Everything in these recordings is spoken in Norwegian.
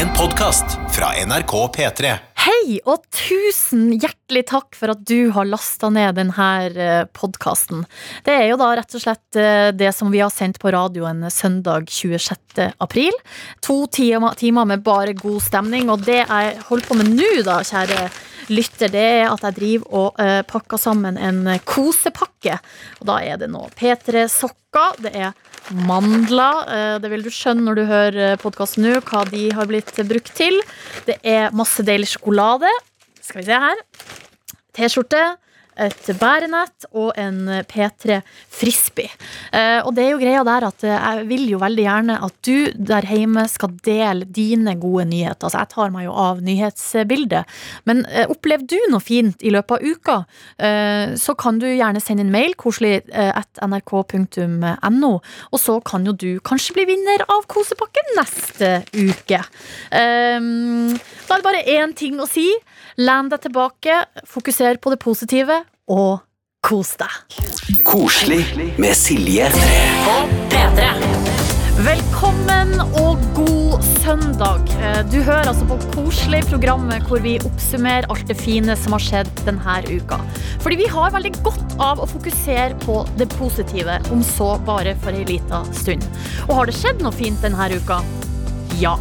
En podkast fra NRK P3. Hei, og tusen hjertelig takk for at du har lasta ned denne podkasten. Det er jo da rett og slett eh, det som vi har sendt på radioen søndag 26. april. To timer med bare god stemning, og det jeg holder på med nå, da, kjære lytter, det er at jeg driver og uh, pakker sammen en kosepakke. Og da er det nå P3-sokker, det er mandler. Uh, det vil du skjønne når du hører podkasten nå, hva de har blitt brukt til. Det er masse deilig sjokolade. Skal vi se her. T-skjorte et bærenett og en P3 Frisbee. Eh, og det er jo greia der at eh, jeg vil jo veldig gjerne at du der hjemme skal dele dine gode nyheter. Altså jeg tar meg jo av nyhetsbildet. Men eh, opplever du noe fint i løpet av uka, så kan du gjerne sende en mail, koselig at nrk.no, og så kan jo du kanskje bli vinner av kosepakken neste uke. Da er det bare én ting å si. Len deg tilbake, fokuser på det positive, og kos deg. Koselig med Silje. Velkommen og god søndag. Du hører altså på Koselig, programmet hvor vi oppsummerer alt det fine som har skjedd denne uka. Fordi vi har veldig godt av å fokusere på det positive, om så bare for ei lita stund. Og har det skjedd noe fint denne uka? Ja.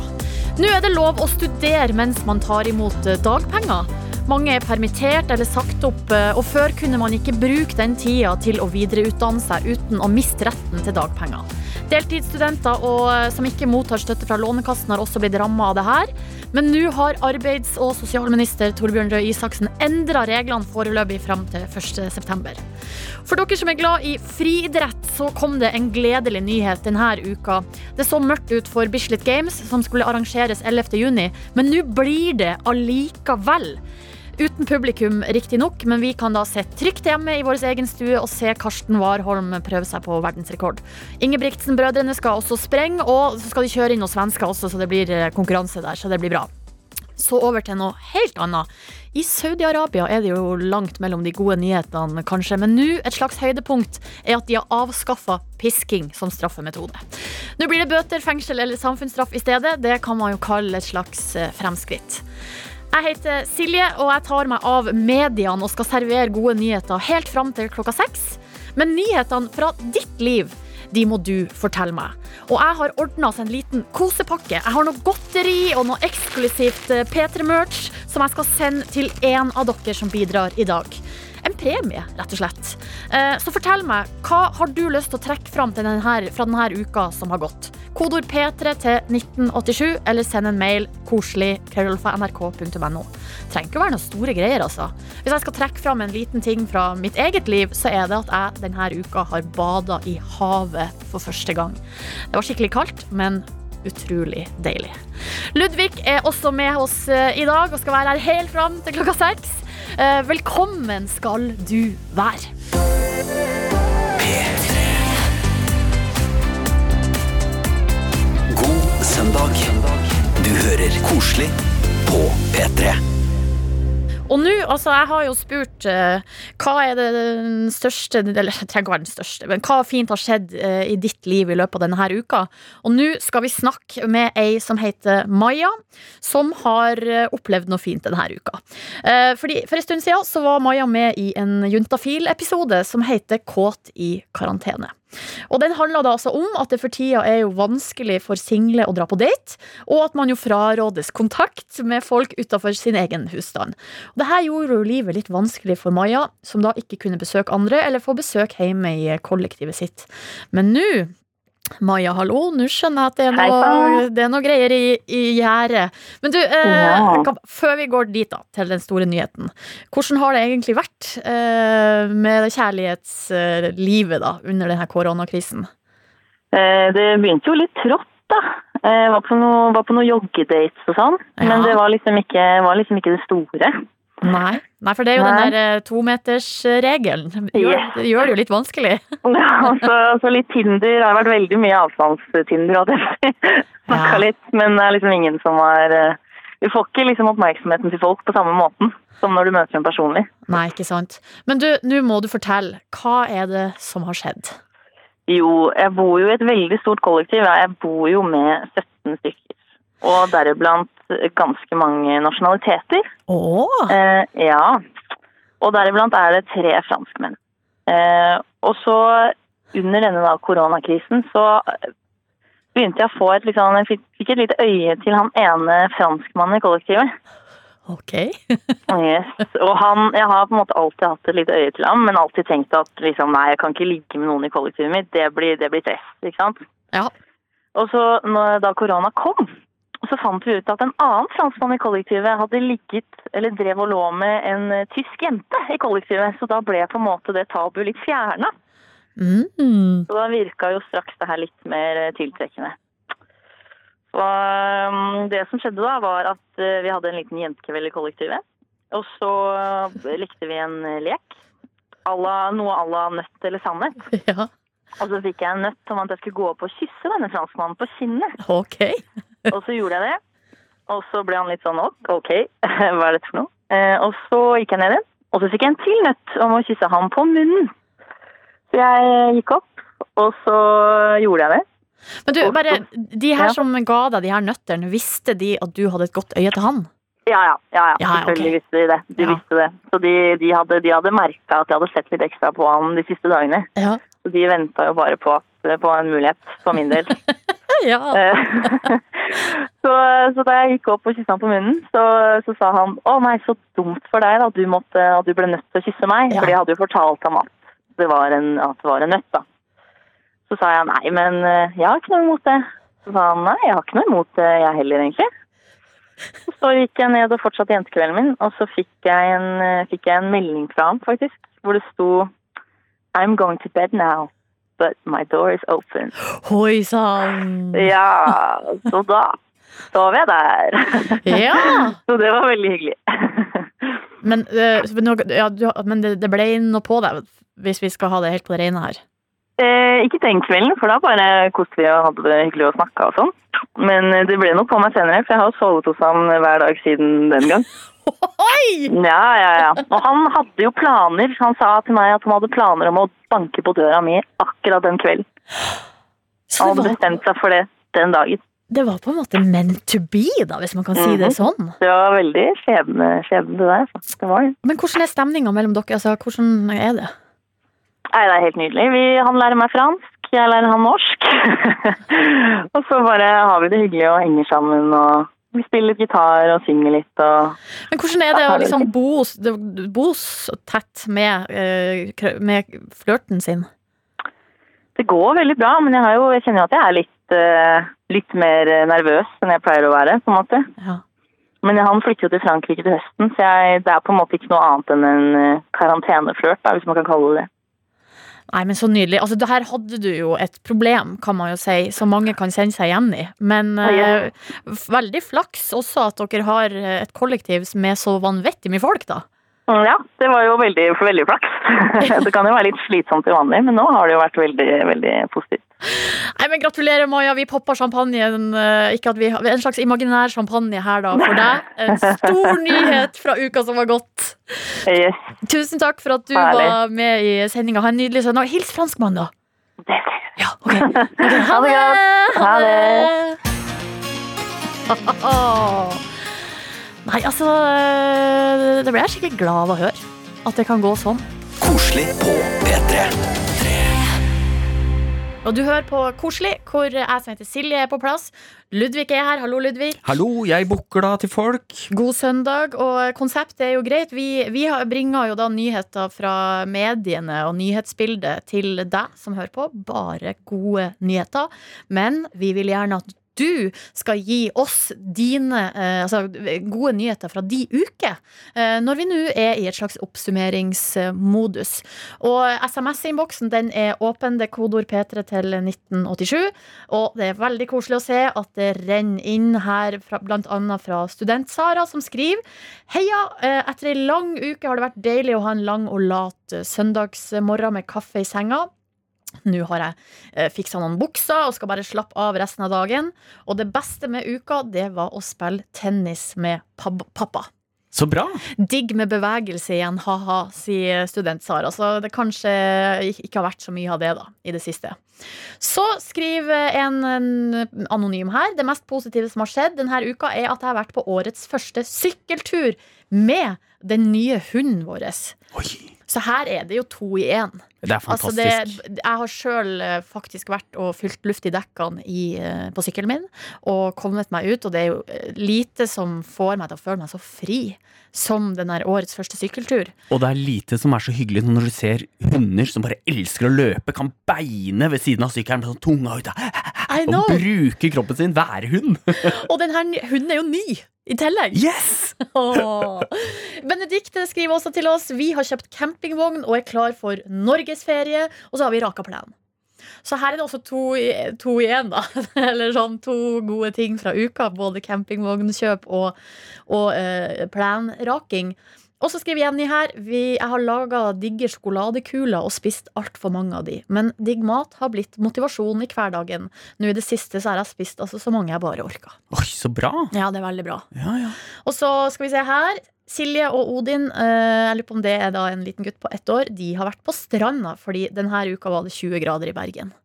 Nå er det lov å studere mens man tar imot dagpenger. Mange er permittert eller sagt opp, eh, og før kunne man ikke bruke den tida til å videreutdanne seg uten å miste retten til dagpenger. Deltidsstudenter og, eh, som ikke mottar støtte fra Lånekassen, har også blitt ramma av det her. Men nå har arbeids- og sosialminister Torbjørn Røe Isaksen endra reglene foreløpig fram til 1.9. For dere som er glad i friidrett, så kom det en gledelig nyhet denne uka. Det så mørkt ut for Bislett Games, som skulle arrangeres 11.6, men nå blir det allikevel. Uten publikum, riktignok, men vi kan da sitte trygt hjemme i vår egen stue og se Karsten Warholm prøve seg på verdensrekord. Ingebrigtsen-brødrene skal også sprenge, og så skal de kjøre inn noen svensker også, så det blir eh, konkurranse der, så det blir bra. Så over til noe helt annet. I Saudi-Arabia er det jo langt mellom de gode nyhetene, kanskje, men nå et slags høydepunkt er at de har avskaffa pisking som straffemetode. Nå blir det bøter, fengsel eller samfunnsstraff i stedet. Det kan man jo kalle et slags eh, fremskritt. Jeg heter Silje, og jeg tar meg av mediene og skal servere gode nyheter helt fram til klokka seks. Men nyhetene fra ditt liv, de må du fortelle meg. Og jeg har ordna oss en liten kosepakke. Jeg har noe godteri og noe eksklusivt eh, P3-merch som jeg skal sende til en av dere som bidrar i dag. En premie, rett og slett. Eh, Så fortell meg, hva har du lyst til å trekke fram denne, fra denne uka som har gått? Kodord P3 til 1987, eller send en mail koselig krøllalfa.nrk.no. Trenger ikke å være noen store greier, altså. Hvis jeg skal trekke fram en liten ting fra mitt eget liv, så er det at jeg denne uka har bada i havet for første gang. Det var skikkelig kaldt, men utrolig deilig. Ludvig er også med oss eh, i dag og skal være her helt fram til klokka seks. Eh, Velkommen skal du være. God søndag. Du hører Koselig på P3. Og nå, altså, jeg har jo spurt uh, hva er det største Eller det trenger ikke være den største, men hva fint har skjedd uh, i ditt liv i løpet av denne her uka? Og nå skal vi snakke med ei som heter Maja, som har uh, opplevd noe fint denne uka. Eh, fordi For en stund siden så var Maja med i en Juntafil-episode som heter Kåt i karantene. Og den handler da altså om at det for tida er jo vanskelig for single å dra på date, og at man jo frarådes kontakt med folk utafor sin egen husstand. Og Dette gjorde jo livet litt vanskelig for Maja, som da ikke kunne besøke andre eller få besøk hjemme i kollektivet sitt. Men nå Maja, hallo. Nå skjønner jeg at det er noe, det er noe greier i, i gjerdet. Men du, eh, kan, før vi går dit, da, til den store nyheten. Hvordan har det egentlig vært eh, med det kjærlighetslivet da, under denne koronakrisen? Eh, Det begynte jo litt trått, da. Jeg var på noen noe joggedates og sånn, Ja. men det var liksom, ikke, var liksom ikke det store. Nei. Nei, for det er jo Nei. den der eh, tometersregelen. Gjør, Yes. det gjør det jo litt vanskelig. Ja, altså, altså litt Tinder. Det har vært veldig mye avstandstinder. og det snakka Ja. litt, men det er liksom ingen som har Du Vi får ikke liksom oppmerksomheten til folk på samme måten som når du møter dem personlig. Nei, ikke sant. Men du, nå må du fortelle. Hva er det som har skjedd? Jo, jeg bor jo i et veldig stort kollektiv. Jeg bor jo med 17 stykker. Og deriblant ganske mange nasjonaliteter. Oh. Eh, ja. Og deriblant er det tre franskmenn. Eh, og så under denne da, koronakrisen så eh, begynte jeg å få et, liksom, jeg fikk, fikk et lite øye til han ene franskmannen i kollektivet. Ok. Yes. Og han, jeg har på en måte alltid hatt et lite øye til ham, men alltid tenkt at liksom, nei, jeg kan ikke ligge med noen i kollektivet mitt. Det blir, det blir stress, ikke sant? Ja. Og så når, da korona kom, så fant vi ut at en annen franskmann i kollektivet hadde ligget, eller drev og lå med en eh, tysk jente i kollektivet. Så da ble på en måte det tabu litt fjerna. Mm. Så da virka jo straks det her litt mer eh, tiltrekkende. Så um, det som skjedde da, var at eh, vi hadde en liten jentekveld i kollektivet. Og så likte vi en lek. Alla, noe à la nøtt eller sannhet. Ja, Og så fikk jeg en nøtt om at jeg skulle gå opp og kysse denne franskmannen på kinnet. ok. Og så gjorde jeg det. Og så ble han litt sånn «Ok, OK, hva er dette for noe? Eh, og så gikk jeg ned igjen. Og så fikk jeg en til nøtt om å kysse ham på munnen. Så jeg gikk opp, og så gjorde jeg det. Men du, bare, de her som ga deg de her nøttene, visste de at du hadde et godt øye til han? Ja, ja. ja, ja. Ja, Selvfølgelig okay. visste de det. De Ja. visste det. Så de, de hadde, de hadde merka at jeg hadde sett litt ekstra på han de siste dagene. Ja. Så de venta jo bare på, at- på en mulighet, for min del. ja. Eh, så, så da jeg gikk opp og kyssa han på munnen, så, så sa han å nei, så dumt for deg at du måtte, at du ble nødt til å kysse meg. Ja. For jeg hadde jo fortalt ham at det var en, at det var en nøtt, da. Så sa jeg nei, men eh, jeg har ikke noe imot det. Så sa han nei, jeg har ikke noe imot det, jeg heller, egentlig. Så gikk jeg ned og fortsatte jentekvelden min, og så fikk jeg, en, eh, fikk jeg en melding fra ham, faktisk, hvor det sto I'm going to bed now, but my door is open. Hoi sann! Ja, så da sov jeg der. Ja! Så det var veldig hyggelig. Men, uh, men, ja, men det, det ble noe på deg, hvis vi skal ha det helt på det rene her. Eh, ikke den kvelden, for da bare koste vi og hadde det hyggelig og snakka og sånn. Men eh, det ble noe på meg senere, for jeg har sovet hos ham hver dag siden den gang. Oi! Ja, ja, ja. Og han hadde jo planer. Han sa til meg at han hadde planer om å banke på døra mi akkurat den kvelden. Så Han hadde var, bestemt seg for det den dagen. det var på en måte meant to be, da, hvis man kan si det Mhm. sånn. Det var veldig skjebne, skjebne det der. Det var. Men hvordan er stemninga mellom dere? Altså, hvordan er det? Nei, det er helt nydelig. Vi, han lærer meg fransk, jeg lærer han norsk. og så bare har vi det hyggelig og henger sammen og vi spiller litt gitar og synger litt og Men hvordan er det å liksom bo, bo så tett med, eh, med flørten sin? Det går veldig bra, men jeg, har jo, jeg kjenner jo at jeg er litt, eh, litt mer nervøs enn jeg pleier å være, på en måte. Ja. Men han flytter jo til Frankrike til høsten, så jeg, det er på en måte ikke noe annet enn en eh, karanteneflørt, hvis man kan kalle det det. Nei, men så nydelig. Altså, det her hadde du jo et problem, kan man jo si, som mange kan kjenne seg igjen i. Men f- veldig flaks også at dere har eh, et kollektiv med så vanvittig mye folk, da. Mm, Ja, det var jo veldig, veldig flaks. det kan jo være litt slitsomt til vanlig, men nå har det jo vært veldig, veldig positivt. Nei, men Gratulerer, Maja. Vi poppa champagnen. eh, Ikke at vi har En slags imaginær champagne her, da, for deg. En stor nyhet fra uka som var gått. Yes, Tusen takk for at du Herlig. var med i sendinga. Ha en nydelig søndag. Hils franskmannen, da. det skal jeg. Ja, ok. Ha Ha det det! godt. Ha Nei, altså eh, Det ble jeg skikkelig glad av å høre. At det kan gå sånn. Koselig på P3. Og du hører på Koselig, hvor jeg som heter Silje er på plass. Ludvig er her. Hallo, Ludvig. Hallo, jeg bukla til folk. God søndag. Og konseptet er jo greit. Vi, vi bringer jo da nyheter fra mediene og nyhetsbildet til deg som hører på. Bare gode nyheter. Men vi vil gjerne at du skal gi oss dine eh, altså, gode nyheter fra de uke. Eh, når vi nå er i et slags oppsummeringsmodus. Og SMS-innboksen den er åpen. Det er kodeord P3 til 1987. Og det er veldig koselig å se at det renner inn her, blant annet fra Student-Sara, som skriver Heia! eh, Etter ei lang uke har det vært deilig å ha en lang og lat søndagsmorgen med kaffe i senga. Nå har jeg eh, fiksa noen bukser og skal bare slappe av resten av dagen. Og det beste med uka, det var å spille tennis med pappa. Så bra. Digg med bevegelse igjen, ha-ha, sier student Sara. Så det kanskje ikke har vært så mye av det da, i det siste. Så skriver en, en anonym her Det mest positive som har skjedd denne uka, er at jeg har vært på årets første sykkeltur med den nye hunden vår. Oi, Så her er det jo to i én. det er Altså fantastisk. det, jeg har sjøl faktisk vært og fylt luft i dekkene i, eh, på sykkelen min og kommet meg ut, og det er jo eh, lite som får meg til å føle meg så fri som den der årets første sykkeltur. Og det er lite som er så hyggelig når du ser hunder som bare elsker å løpe, kan beine ved siden av sykkelen med sånn tunga ute og bruke kroppen sin. Være hund. Og den her hunden er jo ny i tillegg. Yes! oh. Benedikte skriver også til oss Vi har kjøpt campingvogn og er klar for norgesferie. Og så har vi raka plenen. Så her er det også to, i- to igjen, da. Eller sånn to gode ting fra uka. Både campingvognkjøp og, og eh, plenraking. Og så skriver Jenny her vi, Jeg har laga digge sjokoladekuler og spist altfor mange av de. Men digg mat har blitt motivasjon i hverdagen. Nå i det siste så har jeg spist altså, så mange jeg bare orka. Oi, så bra. Ja, det er veldig bra. Ja, ja. Og så skal vi se her. Silje og Odin, eh, jeg lurer på om det er da en liten gutt på ett år, de har vært på stranda, fordi denne uka var det 20 grader i Bergen.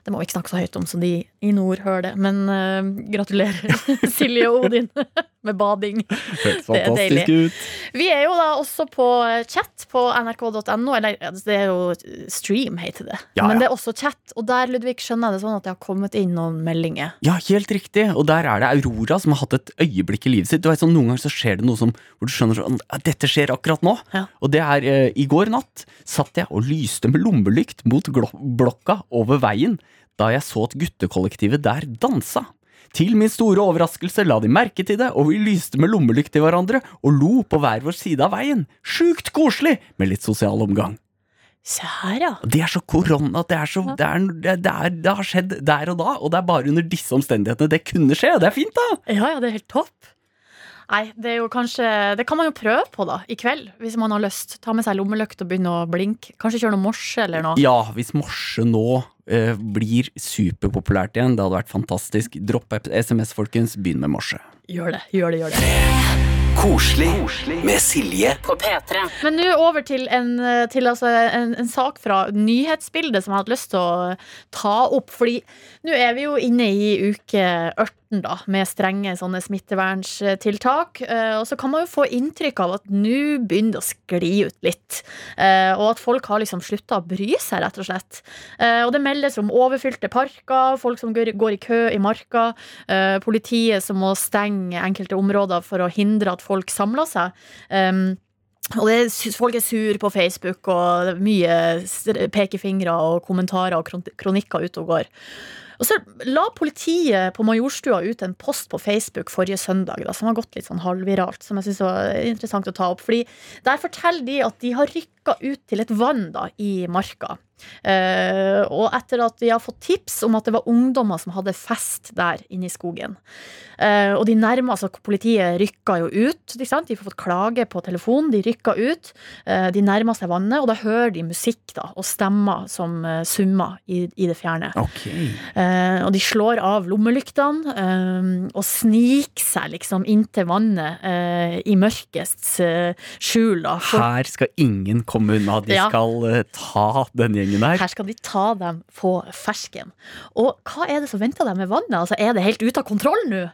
Det må vi ikke snakke så høyt om, så de i nord hører det. Men uh, gratulerer, Silje og Odin, med bading. Høres fantastisk ut. Vi er jo da også på chat på nrk.no, eller det er jo stream, heter det. Ja, Men det er også chat, og der Ludvig, skjønner jeg det sånn at det har kommet inn noen meldinger. Ja, helt riktig. Og der er det Aurora som har hatt et øyeblikk i livet sitt. Du vet, sånn, Noen ganger så skjer det noe som, hvor du skjønner sånn dette skjer akkurat nå. Ja. Og det er eh, i går natt satt jeg og lyste med lommelykt mot blokka over veien da jeg så at guttekollektivet der dansa. Til min store overraskelse la de merke til det, og vi lyste med lommelykt til hverandre og lo på hver vår side av veien. Sjukt koselig med litt sosial omgang. Se her, ja. Det er så korona, det, er så, det, er, det, er, det har skjedd der og da, og det er bare under disse omstendighetene det kunne skje. Det er fint, da! Ja, ja, det er helt topp. Nei, det er jo kanskje Det kan man jo prøve på, da, i kveld, hvis man har lyst. Ta med seg lommelykt og begynne å blinke. Kanskje kjøre noe morse eller noe. Ja, hvis morse nå eh, blir superpopulært igjen, det hadde vært fantastisk. Dropp SMS, folkens. Begynn med morse. Gjør det, gjør det, gjør det. Koselig med Silje På P3. Men nå over til, en, til altså en, en sak fra nyhetsbildet som jeg hadde lyst til å ta opp. Fordi nå er vi jo inne i uke 18 da, med strenge sånne smitteverntiltak. Eh, Og så kan man jo få inntrykk av at nå begynner det å skli ut litt. Eh, Og at folk har liksom slutta å bry seg, rett og slett. Eh, Og det meldes om overfylte parker, folk som går i kø i marka, politiet som må stenge enkelte områder for å hindre at folk samler seg. Og det, folk er sur på Facebook, og mye pekefingre og kommentarer og kronikker ute og går. Og så la politiet på Majorstua ut en post på Facebook forrige søndag da, som har gått litt sånn halvviralt, som jeg syns var interessant å ta opp. Fordi der forteller de at de har rykka ut til et vann da, i marka. Eh, og etter at de har fått tips om at det var ungdommer som hadde fest der inne i skogen. Uh, og de nærmer, altså Politiet rykka jo ut. De har fått klage på telefon. De rykka ut. Uh, de nærmer seg vannet, og da hører de musikk da, og stemmer som summer i, i det fjerne. Okay. Og de slår av lommelyktene og sniker seg liksom inntil vannet i mørkets skjul. Da, for Her skal ingen komme unna. De Ja. skal ta denne gjengen her. her skal de ta dem på fersken. Og hva er det som venter dem med vannet? Altså, er det helt ute av kontroll nå?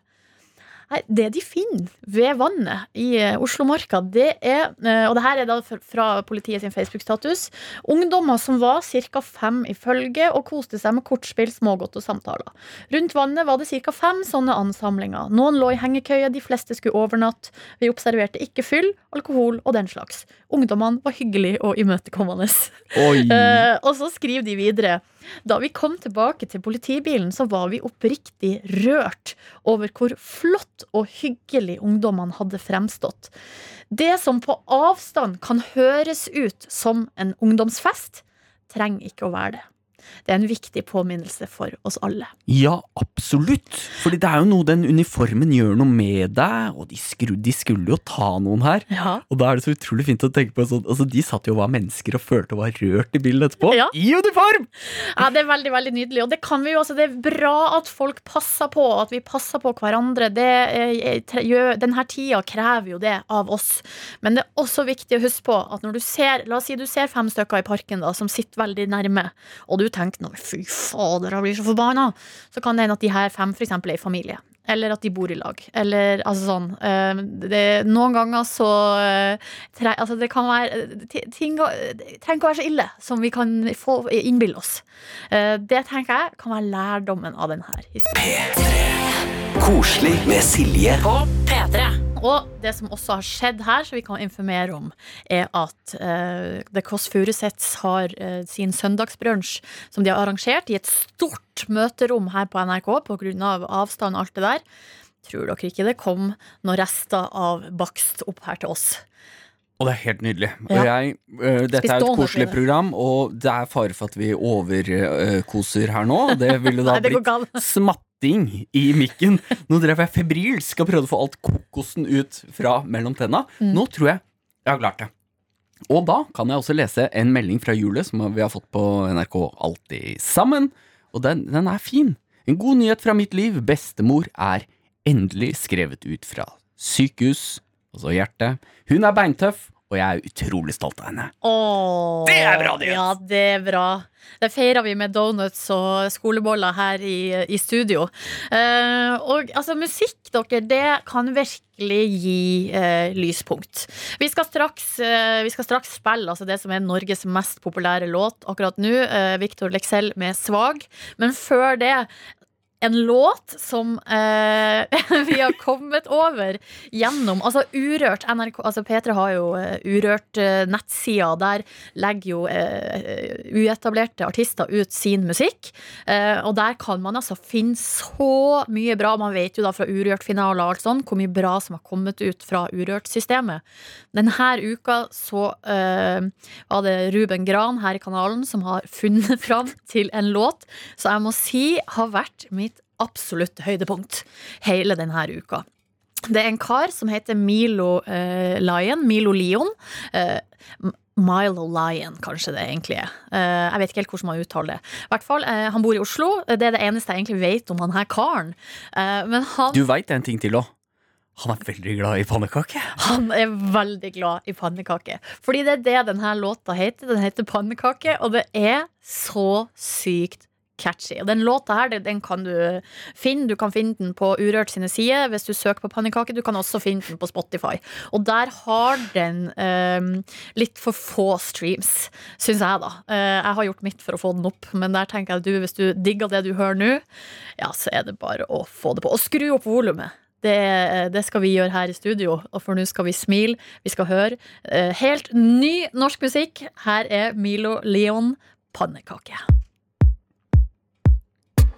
Nei, det de finner ved vannet i eh, Oslomarka, det er eh, Og det her er da fra- politiet sin Facebook-status. Ungdommer som var ca. fem i følge og koste seg med kortspill, smågodt og samtaler. Rundt vannet var det ca. fem sånne ansamlinger. Noen lå i hengekøye, de fleste skulle overnatte. Vi observerte ikke fyll, alkohol og den slags. Ungdommene var hyggelige og imøtekommende. Eh, og så skriver de videre. Da vi kom tilbake til politibilen, så var vi oppriktig rørt over hvor flott og hyggelig ungdommene hadde fremstått. Det som på avstand kan høres ut som en ungdomsfest, trenger ikke å være det. Det er en viktig påminnelse for oss alle. Ja, absolutt. Fordi det er jo noe den uniformen gjør noe med deg, og de, skru, de skulle jo ta noen her. Ja. Og da er det så utrolig fint å tenke på sånn Altså, de satt jo og var mennesker og følte og var rørt i bildet etterpå. Ja. I uniform! Ja, det er veldig, veldig nydelig. Og det kan vi jo også. Det er bra at folk passer på, at vi passer på hverandre. Det eh, gjør, denne tida krever jo det av oss. Men det er også viktig å huske på at når du ser La oss si du ser fem stykker i parken da, som sitter veldig nærme, og du tenker nå, fy fader, jeg blir så forbanna, så kan det hende at de her fem for eksempel er i familie. Eller at de bor i lag. Eller altså sånn eh, det, Noen ganger så eh, tre, Altså det kan være Ting det trenger ikke å være så ille som vi kan få innbille oss. Eh, Det tenker jeg kan være lærdommen av denne historien. Koselig med Silje. Og det som også har skjedd her, som vi kan informere om, er at uh, The Kåss Furuseths har eh, sin søndagsbrunsj som de har arrangert i et stort møterom her på NRK pga. Av avstand og alt det der. Tror dere ikke det kom noen rester av bakst opp her til oss? Og det er helt nydelig. Ja. Jeg, uh, dette er et koselig program, og det er fare for at vi overkoser her nå. Det ville da blitt galt. Smatting i mikken. Nå drev jeg febrilsk og prøvde å få alt kokosen ut fra mellom tenna. Mm. Nå tror jeg jeg har klart det. Og da kan jeg også lese en melding fra julet som vi har fått på NRK Alltid sammen. Og den, den er fin. En god nyhet fra mitt liv. Bestemor er endelig skrevet ut fra sykehus, altså hjertet. Hun er beintøff, og jeg er utrolig stolt av henne. Åh, Det er bra nyhet! Ja, det er bra. Det feirer vi med donuts og skoleboller her i, i studio. Eh, og altså, musikk, dere, det kan virkelig gi eh, lyspunkt. Vi skal, straks, eh, vi skal straks spille altså, det som er Norges mest populære låt akkurat nå. Eh, Victor Lexell med 'Svag'. Men før det en låt som eh, vi har kommet over gjennom Altså Urørt NRK Altså P3 har jo eh, Urørt eh. Der legger jo eh, uetablerte artister ut sin musikk. Eh, og der kan man altså finne så mye bra. Man vet jo da fra Urørt-finaler og alt sånn hvor mye bra som har kommet ut fra Urørt-systemet. Denne uka så eh, var det Ruben Gran her i kanalen som har funnet fram til en låt så jeg må si har vært mitt absolutte høydepunkt hele denne uka. Det er en kar som heter Milo eh, Lion. Milo Lion. Eh, Milo Lion, kanskje det egentlig er. Eh, jeg vet ikke helt hvordan man uttaler det. I hvert fall, eh, Han bor i Oslo. Det er det eneste jeg egentlig vet om han her karen. Eh, men han Du veit en ting til òg. Han er veldig glad i pannekake. Han er veldig glad i pannekake. Fordi det er det denne låta heter. Den heter Pannekake, og det er så sykt catchy. Og den låta her, den- kan du finne. Du kan finne den på Urørt sine sider hvis du søker på pannekake. Du kan også finne den på Spotify. Og der har den um, litt for få streams, syns jeg, da. Uh, jeg har gjort mitt for å få den opp, men der tenker jeg at du, hvis du digger det du hører nå, ja, så er det bare å få det på. Og skru opp volumet. Det, det skal vi gjøre her i studio, og for nå skal vi smile. Vi skal høre eh, helt ny norsk musikk. Her er Milo Leon pannekake.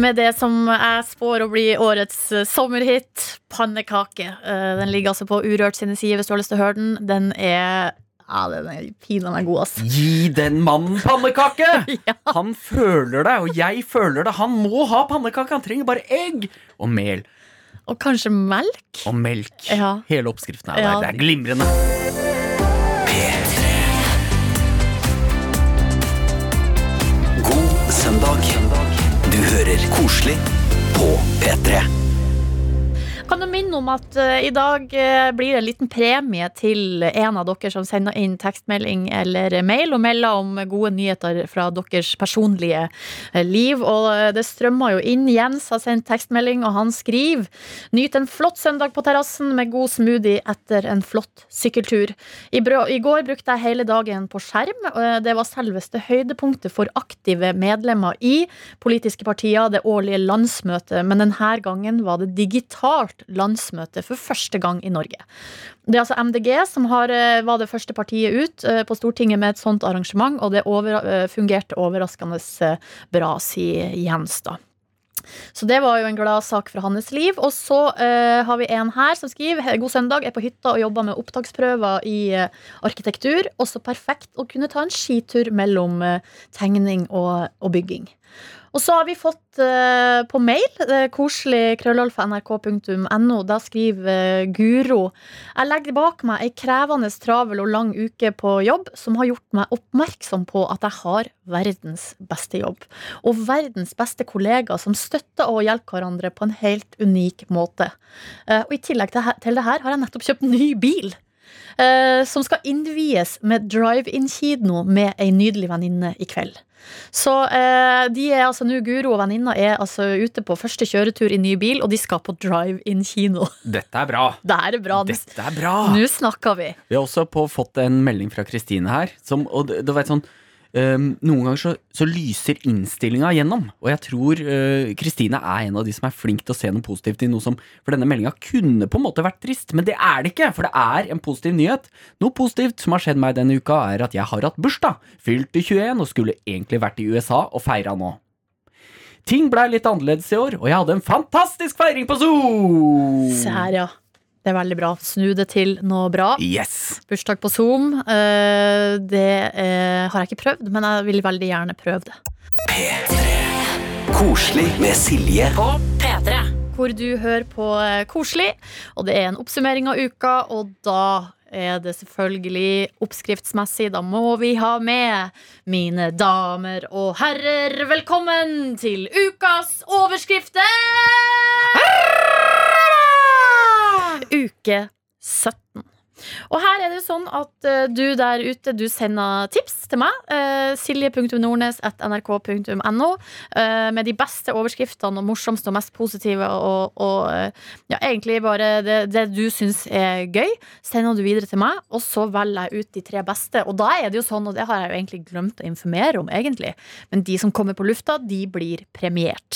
med det som jeg spår å bli årets eh, sommerhit, pannekake. Eh, Den ligger altså på Urørt sine sider hvis du har lyst til å høre den. Den er ja, den er pinadø meg god, ass. Gi den mannen pannekake! Ja. Han føler det, og jeg føler det. Han må ha pannekake. Han trenger bare egg og mel Og kanskje melk? og melk. Ja. Hele oppskriften er Ja. der. Det er glimrende. God søndag. Hører koselig på P3. Kan du minne om at eh, i dag eh, blir det en liten premie til en av dere som sender inn tekstmelding eller mail og melder om gode nyheter fra deres personlige eh, liv. Og eh, det strømmer jo inn. Jens har sendt tekstmelding, og han skriver Nyt en flott søndag på terrassen med god smoothie etter en flott sykkeltur. I, brø I går brukte jeg hele dagen på skjerm. og Det var selveste høydepunktet for aktive medlemmer i politiske partier, det årlige landsmøtet. Men denne gangen var det digitalt landsmøte for første gang i Norge. Det er altså MDG som har, eh, var det første partiet ut eh, på Stortinget med et sånt arrangement, og det over, eh, fungerte overraskende bra, sier Jens, da. Så det var jo en glad sak fra hans liv. Og så uh, har vi en her som skriver God søndag, er på hytta og jobber med opptaksprøver i uh, arkitektur. Også perfekt å kunne ta en skitur mellom uh, tegning og, og bygging. Og så har vi fått uh, på mail, uh, koselig krøllalfa.nrk.no. da skriver uh, Guro Jeg legger bak meg ei krevende, travel og lang uke på jobb som har gjort meg oppmerksom på at jeg har verdens beste jobb. Og verdens beste kollegaer som støtter og hjelper hverandre på en helt unik måte. Uh, og i tillegg til, til det her har jeg nettopp kjøpt ny bil. Uh, som skal innvies med drive-in-kino med ei nydelig venninne i kveld. Så eh, de er altså nå, Guro og venninna er altså ute på første kjøretur i ny bil, og de skal på drive-in-kino. Dette er bra. Det er bra. Dette er bra. nå snakker vi. Vi har også på, fått en melding fra Kristine her. Som, og det, det var et sånn ehm, Noen ganger så, så lyser innstillinga gjennom. Og jeg tror Kristine Kristine er en av de som er flink til å se noe positivt i noe som For denne meldinga kunne på en måte vært trist, men det er det ikke! For det er en positiv nyhet. Noe positivt som har skjedd meg denne uka, er at jeg har hatt bursdag. Fylte 21 og skulle egentlig vært i USA og feira nå. Ting blei litt annerledes i år, og jeg hadde en fantastisk feiring på Zoo! Se her, ja. Det er veldig bra. Snu det til noe bra. Yes! Bursdag på Zoom. eh, det eh, har jeg ikke prøvd, men jeg vil veldig gjerne prøve det. P3. Koselig med Silje. På P3. Hvor du hører på eh, Koselig, og det er en oppsummering av uka, og da er det selvfølgelig oppskriftsmessig. Da må vi ha med mine damer og herrer. Velkommen til ukas overskrifter! Uke 17. Og her er det sånn at eh, du der ute, du sender tips til meg. Uh, Silje.nordnes.nrk.no eh, med de beste overskriftene og morsomste og mest positive og, og eh, ja, egentlig bare det, det du syns er gøy. Sender du videre til meg, og så velger jeg ut de tre beste. Og da er det jo sånn, og det har jeg jo egentlig glemt å informere om, egentlig, men de som kommer på lufta, de blir premiert.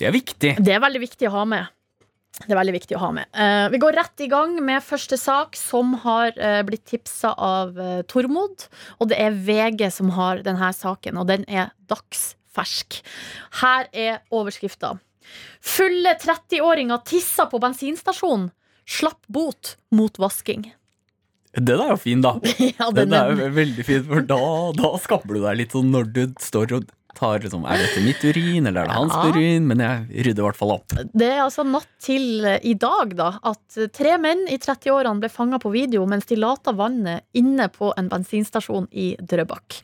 Det er viktig. Det er veldig viktig å ha med. Det er veldig viktig å ha med. Eh, vi går rett i gang med første sak, som har eh, blitt tipsa av uh, Tormod. Og det er VG som har denne saken, og den er dagsfersk. Her er overskrifta. Fulle 30-åringer tissa på bensinstasjonen. Slapp bot mot vasking. Den er jo fin, da. ja, den Den er er, jo veldig fin, for da, da skammer du deg litt sånn når du står og tar liksom Er dette mitt urin, eller er det hans Ja. urin? Men jeg rydder i hvert fall opp. det er altså natt til eh, i dag, da, at tre menn i 30-årene ble fanga på video mens de lata vannet inne på en bensinstasjon i Drøbak.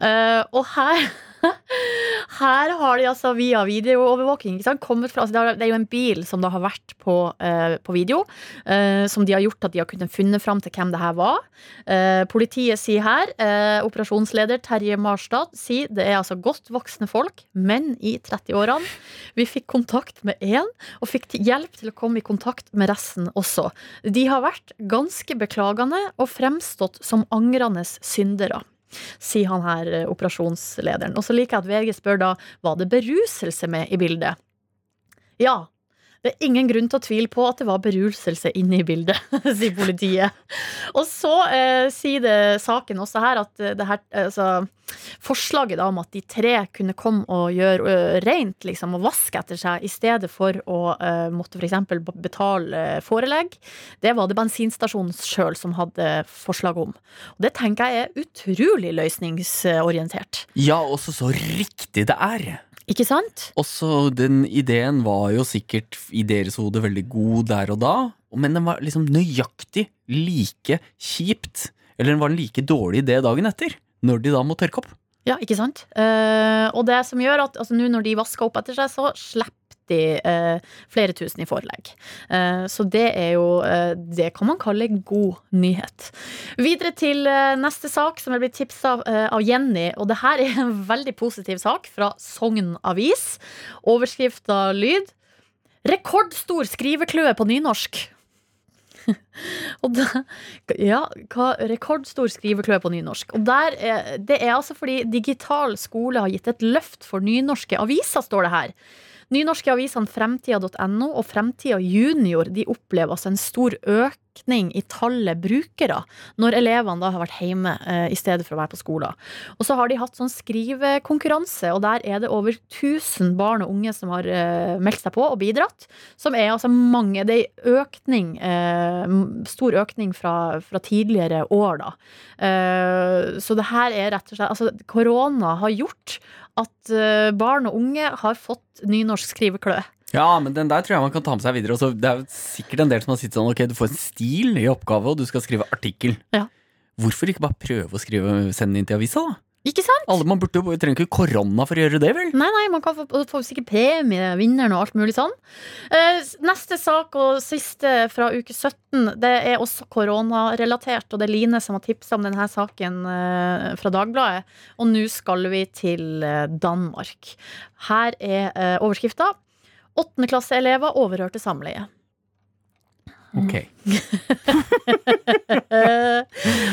Uh, og her Her har de altså via videoovervåking kommet fra altså det, er jo en bil som da har vært på, eh, på video, eh, som de har gjort at de har kunnet funnet fram til hvem det her var. Eh, politiet sier her, eh, operasjonsleder Terje Marstad sier det er altså godt voksne folk, menn i 30-årene. Vi fikk kontakt med én, og fikk hjelp til å komme i kontakt med resten også. De har vært ganske beklagende og fremstått som angrende syndere. Sier han her, eh, operasjonslederen. Og så liker jeg at VG spør da var det beruselse med i bildet. Ja. Det er ingen grunn til å tvile på at det var beruselse inne i bildet, sier politiet. Og så eh, sier det saken også her at eh, det her, eh, altså, forslaget da om at de tre kunne komme og gjøre ø, rent liksom, og vaske etter seg, i stedet for å ø, måtte f.eks. betale eh, forelegg, det var det bensinstasjonen sjøl som hadde forslag om. Og det tenker jeg er utrolig løsningsorientert. Ja, også så riktig det er. Ikke sant? Også den ideen var jo sikkert i deres hode veldig god der og da, men den var liksom nøyaktig like kjipt, eller den var en like dårlig idé dagen etter, når de da må tørke opp. Ja, ikke sant? Eh, og det som gjør at altså, nå når de vasker opp etter seg, så slipper de eh, flere tusen i forelegg. Eh, så det er jo eh, Det kan man kalle god nyhet. Videre til eh, neste sak, som er blitt tipsa eh, av Jenny. Og det her er en veldig positiv sak fra Sogn Avis. Overskrifta lyd 'Rekordstor skrivekløe på nynorsk'. Og da, ja, hva, rekordstor skrivekløe på nynorsk. Og er, det er altså fordi digital skole har gitt et løft for nynorske aviser, står det her. Nynorske avisene Fremtida.no og Fremtida Junior de opplever altså en stor økning økning i tallet brukere når elevene da har vært hjemme eh, i stedet for å være på skolen. Og så har de hatt sånn skrivekonkurranse, og der er det over 1000 barn og unge som har eh, meldt seg på og bidratt. Som er altså mange Det er økning, eh, stor økning fra, fra tidligere år, da. Så det her er rett og slett Altså, korona har gjort at barn og unge har fått nynorsk skrivekløe. Ja, men den der tror jeg man kan ta med seg videre. Også, det er jo sikkert en del som har sittet sånn Ok, du får en stil i oppgave, og du skal skrive artikkel. Ja. Hvorfor ikke bare prøve å skrive, sende inn til avisa, da? Ikke sant? Alle, man burde jo, trenger ikke korona for å gjøre det, vel? Nei, nei, man kan få, få sikkert premie, vinneren og alt mulig sånn. Eh, neste sak og siste fra uke 17, det er også koronarelatert. Og det er Line som har tipsa om denne saken eh, fra Dagbladet. Og nå skal vi til eh, Danmark. Her er eh, overskrifta. Åttendeklasseelever overhørte samleie. Ok.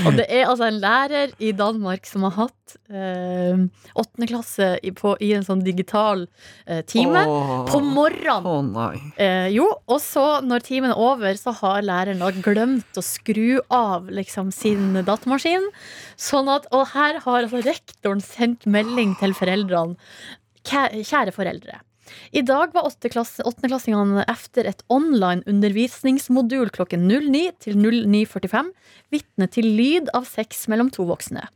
og det er altså en lærer i Danmark som har hatt eh, åttende klasse i, på, i en sånn digital eh, time. På morgenen. Nei. Eh, jo, og så når timen er over, så har læreren da glemt å skru av liksom, sin datamaskin. Sånn at, og her har altså rektoren sendt melding til foreldrene. Kjære foreldre. I dag var åttendeklass- åttendeklassingene efter et online undervisningsmodul klokken 09 til 09.45 vitne til lyd av sex mellom to voksne.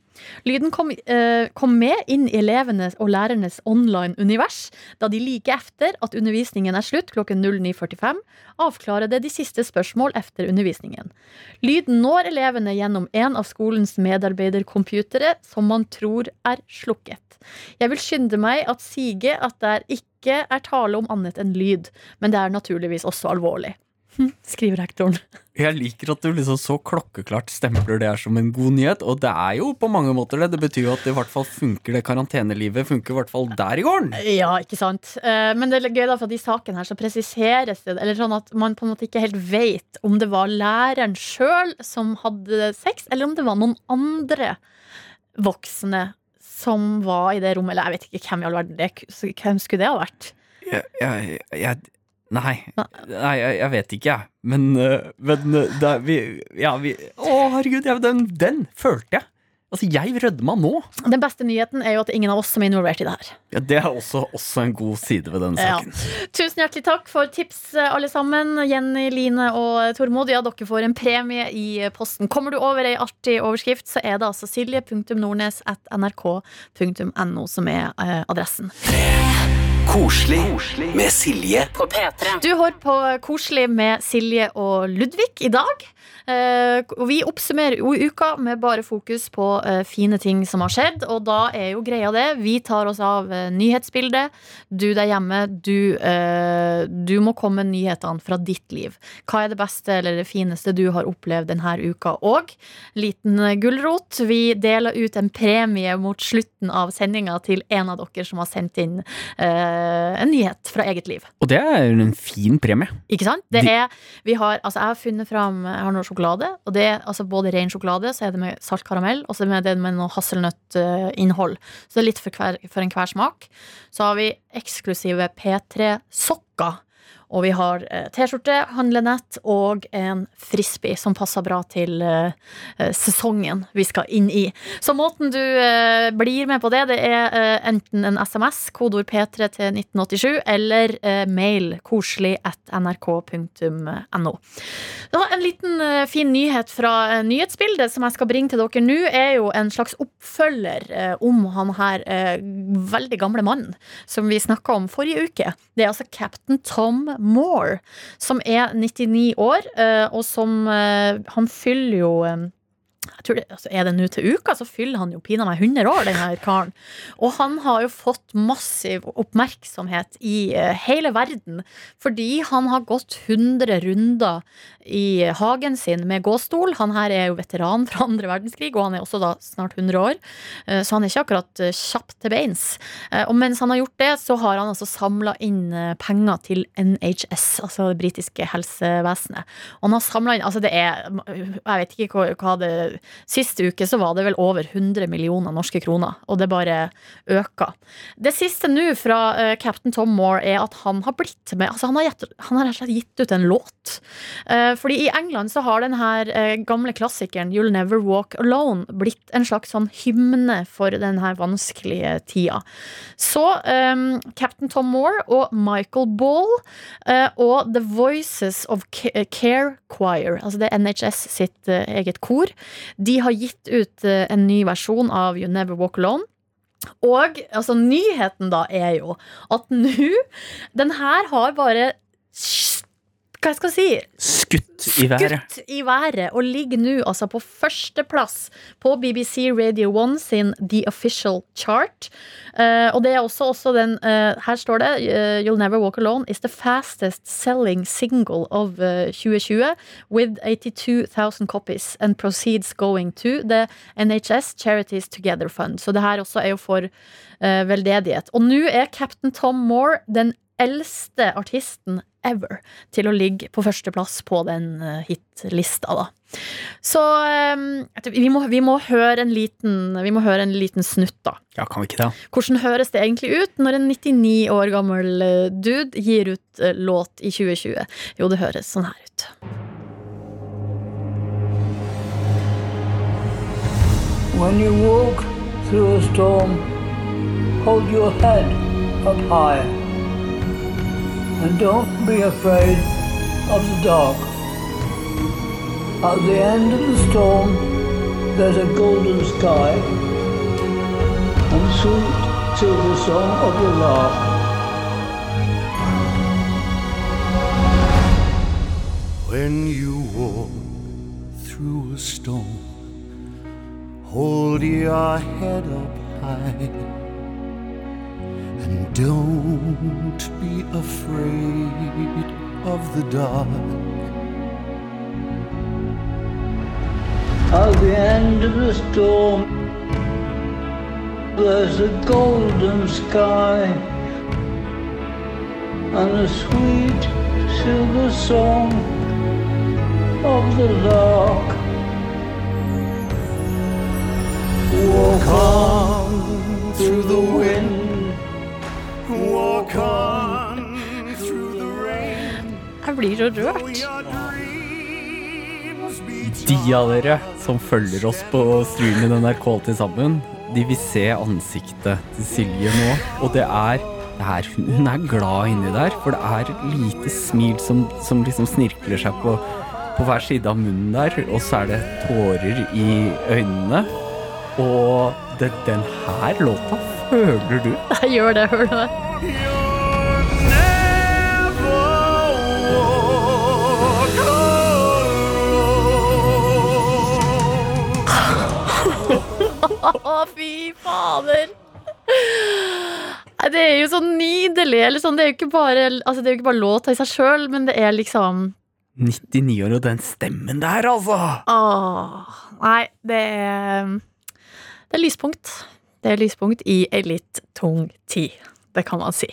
Lyden kom, eh, kom med inn i elevenes og lærernes online-univers, da de like efter at undervisningen er slutt klokken 09.45, avklarer det de siste spørsmål efter undervisningen. Lyden når elevene gjennom en av skolens medarbeidercomputere som man tror er slukket. Jeg vil skynde meg at sige at det ikke er tale om annet enn lyd, men det er naturligvis også alvorlig. Hm, Skriver rektoren. Jeg liker at du liksom så klokkeklart stempler det her som en god nyhet, og det er jo på mange måter det. Det betyr jo at det i hvert fall funker, det karantenelivet funker i hvert fall der i gården. Ja, ikke sant. Eh, Men det er gøy da, for at i saken her så presiseres det, eller sånn at man på en måte ikke helt vet om det var læreren sjøl som hadde sex, eller om det var noen andre voksne som var i det rommet. Eller jeg vet ikke hvem i all verden det Hvem skulle det ha vært? Jeg, jeg, jeg Nei, nei jeg, jeg vet ikke, jeg. Men, øh, men det er, vi, ja, vi Å, herregud, jeg, den, den følte jeg. Altså, jeg rødma nå. Den beste nyheten er jo at det er ingen av oss som er involvert i det her. Ja, det er også, også en god side ved denne Ja. saken. Tusen hjertelig takk for tips, eh, alle sammen. Jenny, Line og Tormod. Ja, dere får en premie i posten. Kommer du over ei artig overskrift, så er det altså silje.nordnes.nrk.no som er adressen. adressen. Koselig med Silje Du hører på Koselig med Silje og Ludvig i dag. Eh, og vi oppsummerer uka med bare fokus på eh, fine ting som har skjedd. Og da er jo greia det. Vi tar oss av eh, nyhetsbildet. Du der hjemme, du, eh, du må komme med nyhetene fra ditt liv. Hva er det beste eller det fineste du har opplevd denne uka? Og liten gulrot. Vi deler ut en premie mot slutten av sendinga til en av dere som har sendt inn eh, en nyhet fra eget liv. Og det er en fin premie. Ikke sant? Det De- er, vi har, altså jeg har funnet fram Jeg har noe sjokolade. Og det er altså både ren sjokolade, så er det med salt karamell, og så er det med noe hasselnøttinnhold. Så det er litt for, hver, for enhver smak. Så har vi eksklusive P3-sokker. Og vi har eh, T-skjorte, handlenett og en frisbee som passer bra til eh, eh, sesongen vi skal inn i. Så måten du blir med på det, det er enten en SMS, kodeord P3 til 1987, eller mail koselig at nrk.no. En liten fin nyhet fra nyhetsbildet som jeg skal bringe til dere nå, er jo en slags oppfølger om han her veldig gamle mannen som vi snakka om forrige uke. Det er altså Captain Tom Moore, som er 99 år, eh, og som eh, Han fyller jo eh, jeg tror det, altså Er det nå til uka, så fyller han jo pinadø meg 100 år, den her karen. Og han har jo fått massiv oppmerksomhet i uh, hele verden fordi han har gått 100 runder i hagen sin med gåstol. Han her er jo veteran fra andre verdenskrig, og han er også da snart 100 år. Uh, Så han er ikke akkurat uh, kjapp til beins. Og mens han har gjort det, så har han altså samla inn penger til NHS, altså det britiske helsevesenet. Og han har samla inn Altså, det er Jeg vet ikke hva, hva det Sist uke så var det vel over 100 millioner norske kroner, og det bare øker. Det siste nå fra eh, Captain Tom Moore er at han har blitt med Altså, han har, gitt, rett og slett gitt ut en låt. Eh, fordi i England så har den her eh, gamle klassikeren You'll Never Walk Alone blitt en slags sånn hymne for den her vanskelige tida. Så um, Captain Tom Moore og Michael Ball uh, og The Voices of Care Choir, altså det er NHS sitt uh, eget kor, de har gitt ut eh, en ny versjon av You Never Walk Alone. Og altså, nyheten da er jo at nå Den her har bare hva skal jeg si Skutt i været. skutt i været og ligger nå altså på førsteplass på BBC Radio 1 sin The Official Chart. Uh, og det er også, også den uh, Her står det uh, You'll Never Walk Alone is the fastest selling single of eh, 2020 with 82,000 copies and proceeds going to the NHS Charities Together Fund. Så det her også er jo for veldedighet. Og nå er Captain Tom Moore den eldste artisten ever til å ligge på førsteplass på den eh, hitlista, da. Så eh, vi, må, vi, må høre en liten, vi må høre en liten snutt, da. Ja, kan vi ikke det? Hvordan høres det egentlig ut når en 99 år gammel eh, dude gir ut eh, låt i 2020? Jo, det høres sånn her ut. When you walk through a storm, hold your head up high. And don't be afraid of the dark. At the end of the storm, there's a golden sky and sweet silver song of the lark. When you walk through a storm, hold your head up high. And don't be afraid of the dark. At the end of the storm, there's a golden sky and a sweet silver song of the lark. Walk on through the wind, Walk on through the rain. Jeg blir så rørt. De av dere som følger oss på streamen NRK til sammen, de vil se ansiktet til Silje nå. Og det er, det er Hun er glad inni der, for det er et lite smil som, som liksom snirkler seg på, på hver side av munnen der. Og så er det tårer i øynene. Og det, den her låta føler du Jeg gjør det, hør det. Å, fy fader! Det er jo så nydelig. Eller sånn, det, er jo ikke bare, altså, det er jo ikke bare låta i seg sjøl, men det er liksom 99 år og den stemmen der, altså! Åh, Nei, det er Det er lyspunkt. Det er lyspunkt i ei litt tung tid. Det kan man si.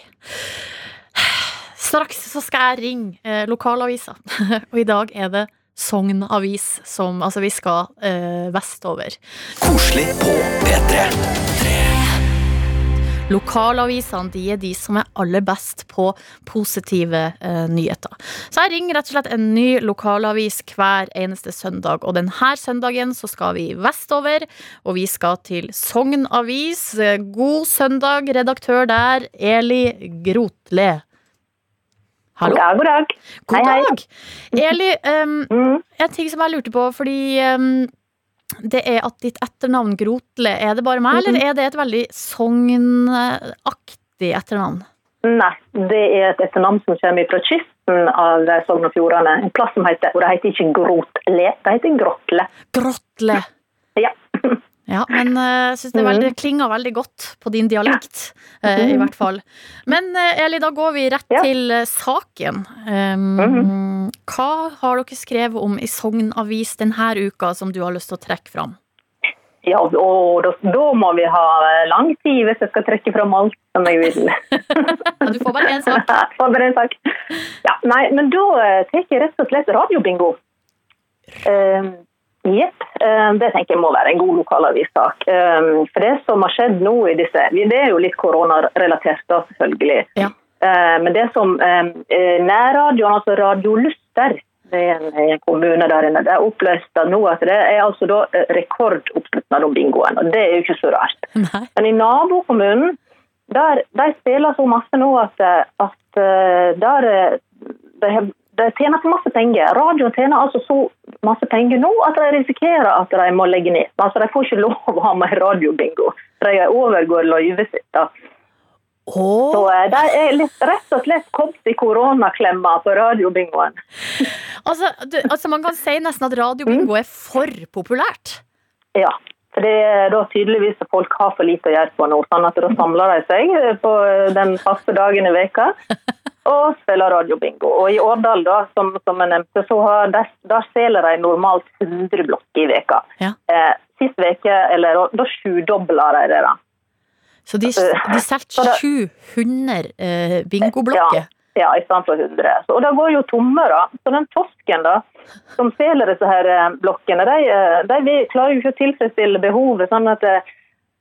Straks så skal jeg ringe eh, lokalavisa, og i dag er det Sogn Avis som Altså, vi skal eh, vestover. Koselig på P3. Lokalavisene de er de som er aller best på positive eh, nyheter. Så jeg ringer rett og slett en ny lokalavis hver eneste søndag. Og denne søndagen så skal vi vestover, og vi skal til Sogn Avis. Eh, God søndag, redaktør der, Eli Grotle. Hallo? God dag, god dag. God Hei, hei. Eli, um, Mm. en ting som jeg lurte på, fordi em, det er at ditt etternavn Grotle, er det bare meg, Mhm. eller er det et veldig Sogn-aktig etternavn? Nei, det er et etternavn som kommer fra kysten av Sogn og Fjordane. En plass som heter, og det heter ikke Grotle, det heter Grotle. Grotle. Ja. Ja, men eh, jeg synes det, veldig, det klinger veldig godt på din dialekt, eh, i hvert fall. Men eh, Eli, da går vi rett Ja. til saken. Um, Hva har dere skrevet om i Sogn Avis denne uka som du har lyst til å trekke fram? Ja, og da, da må vi ha lang tid hvis jeg skal trekke fram alt som jeg vil. Ja, du får bare én sak. Får bare en sak. Ja, nei, men da tar jeg rett og slett radiobingo. Eh, Jepp. eh, Det tenker jeg må være en god lokalavissak. Eh, For det som har skjedd nå i disse Det er jo litt koronarelatert, da, selvfølgelig. Ja. Eh, Men det som nærradioen, altså Radio Luster, det er en, kommune der inne, det er oppløst nå at det er altså da rekordoppslutnad om bingoen. Og det er jo ikke så rart. Nei. Men i nabokommunen, der, de spiller så masse nå at, at der, de, har- de tjener for masse penger. Radioen tjener altså så masse penger nå at de risikerer at de må legge ned. Altså De får ikke lov å ha mer radiobingo. De overgår løyvet sitt. da. Så Åh, eh, de er litt, rett og slett kommet i koronaklemma på radiobingoen. altså, du, altså, man kan si nesten at radiobingo er for populært. Ja. For det er da tydeligvis at folk har for lite å gjøre på nå, sånn at da samler de seg eh, på den faste dagen i veka og spiller radiobingo. Og i Årdal, da, som, som jeg nevnte, så har der, der selger de normalt 100 blokker i veka. Ja. Eh, sist veke, eller da- sjudobla de det, da. Så de, de solgte 700 eh, bingoblokker. Ja, i stedet for 100. Så, og det går jo tomme, da. Så den tosken, da, som selger disse her eh, blokkene, de, eh, de klarer jo ikke å tilfredsstille behovet. sånn at eh,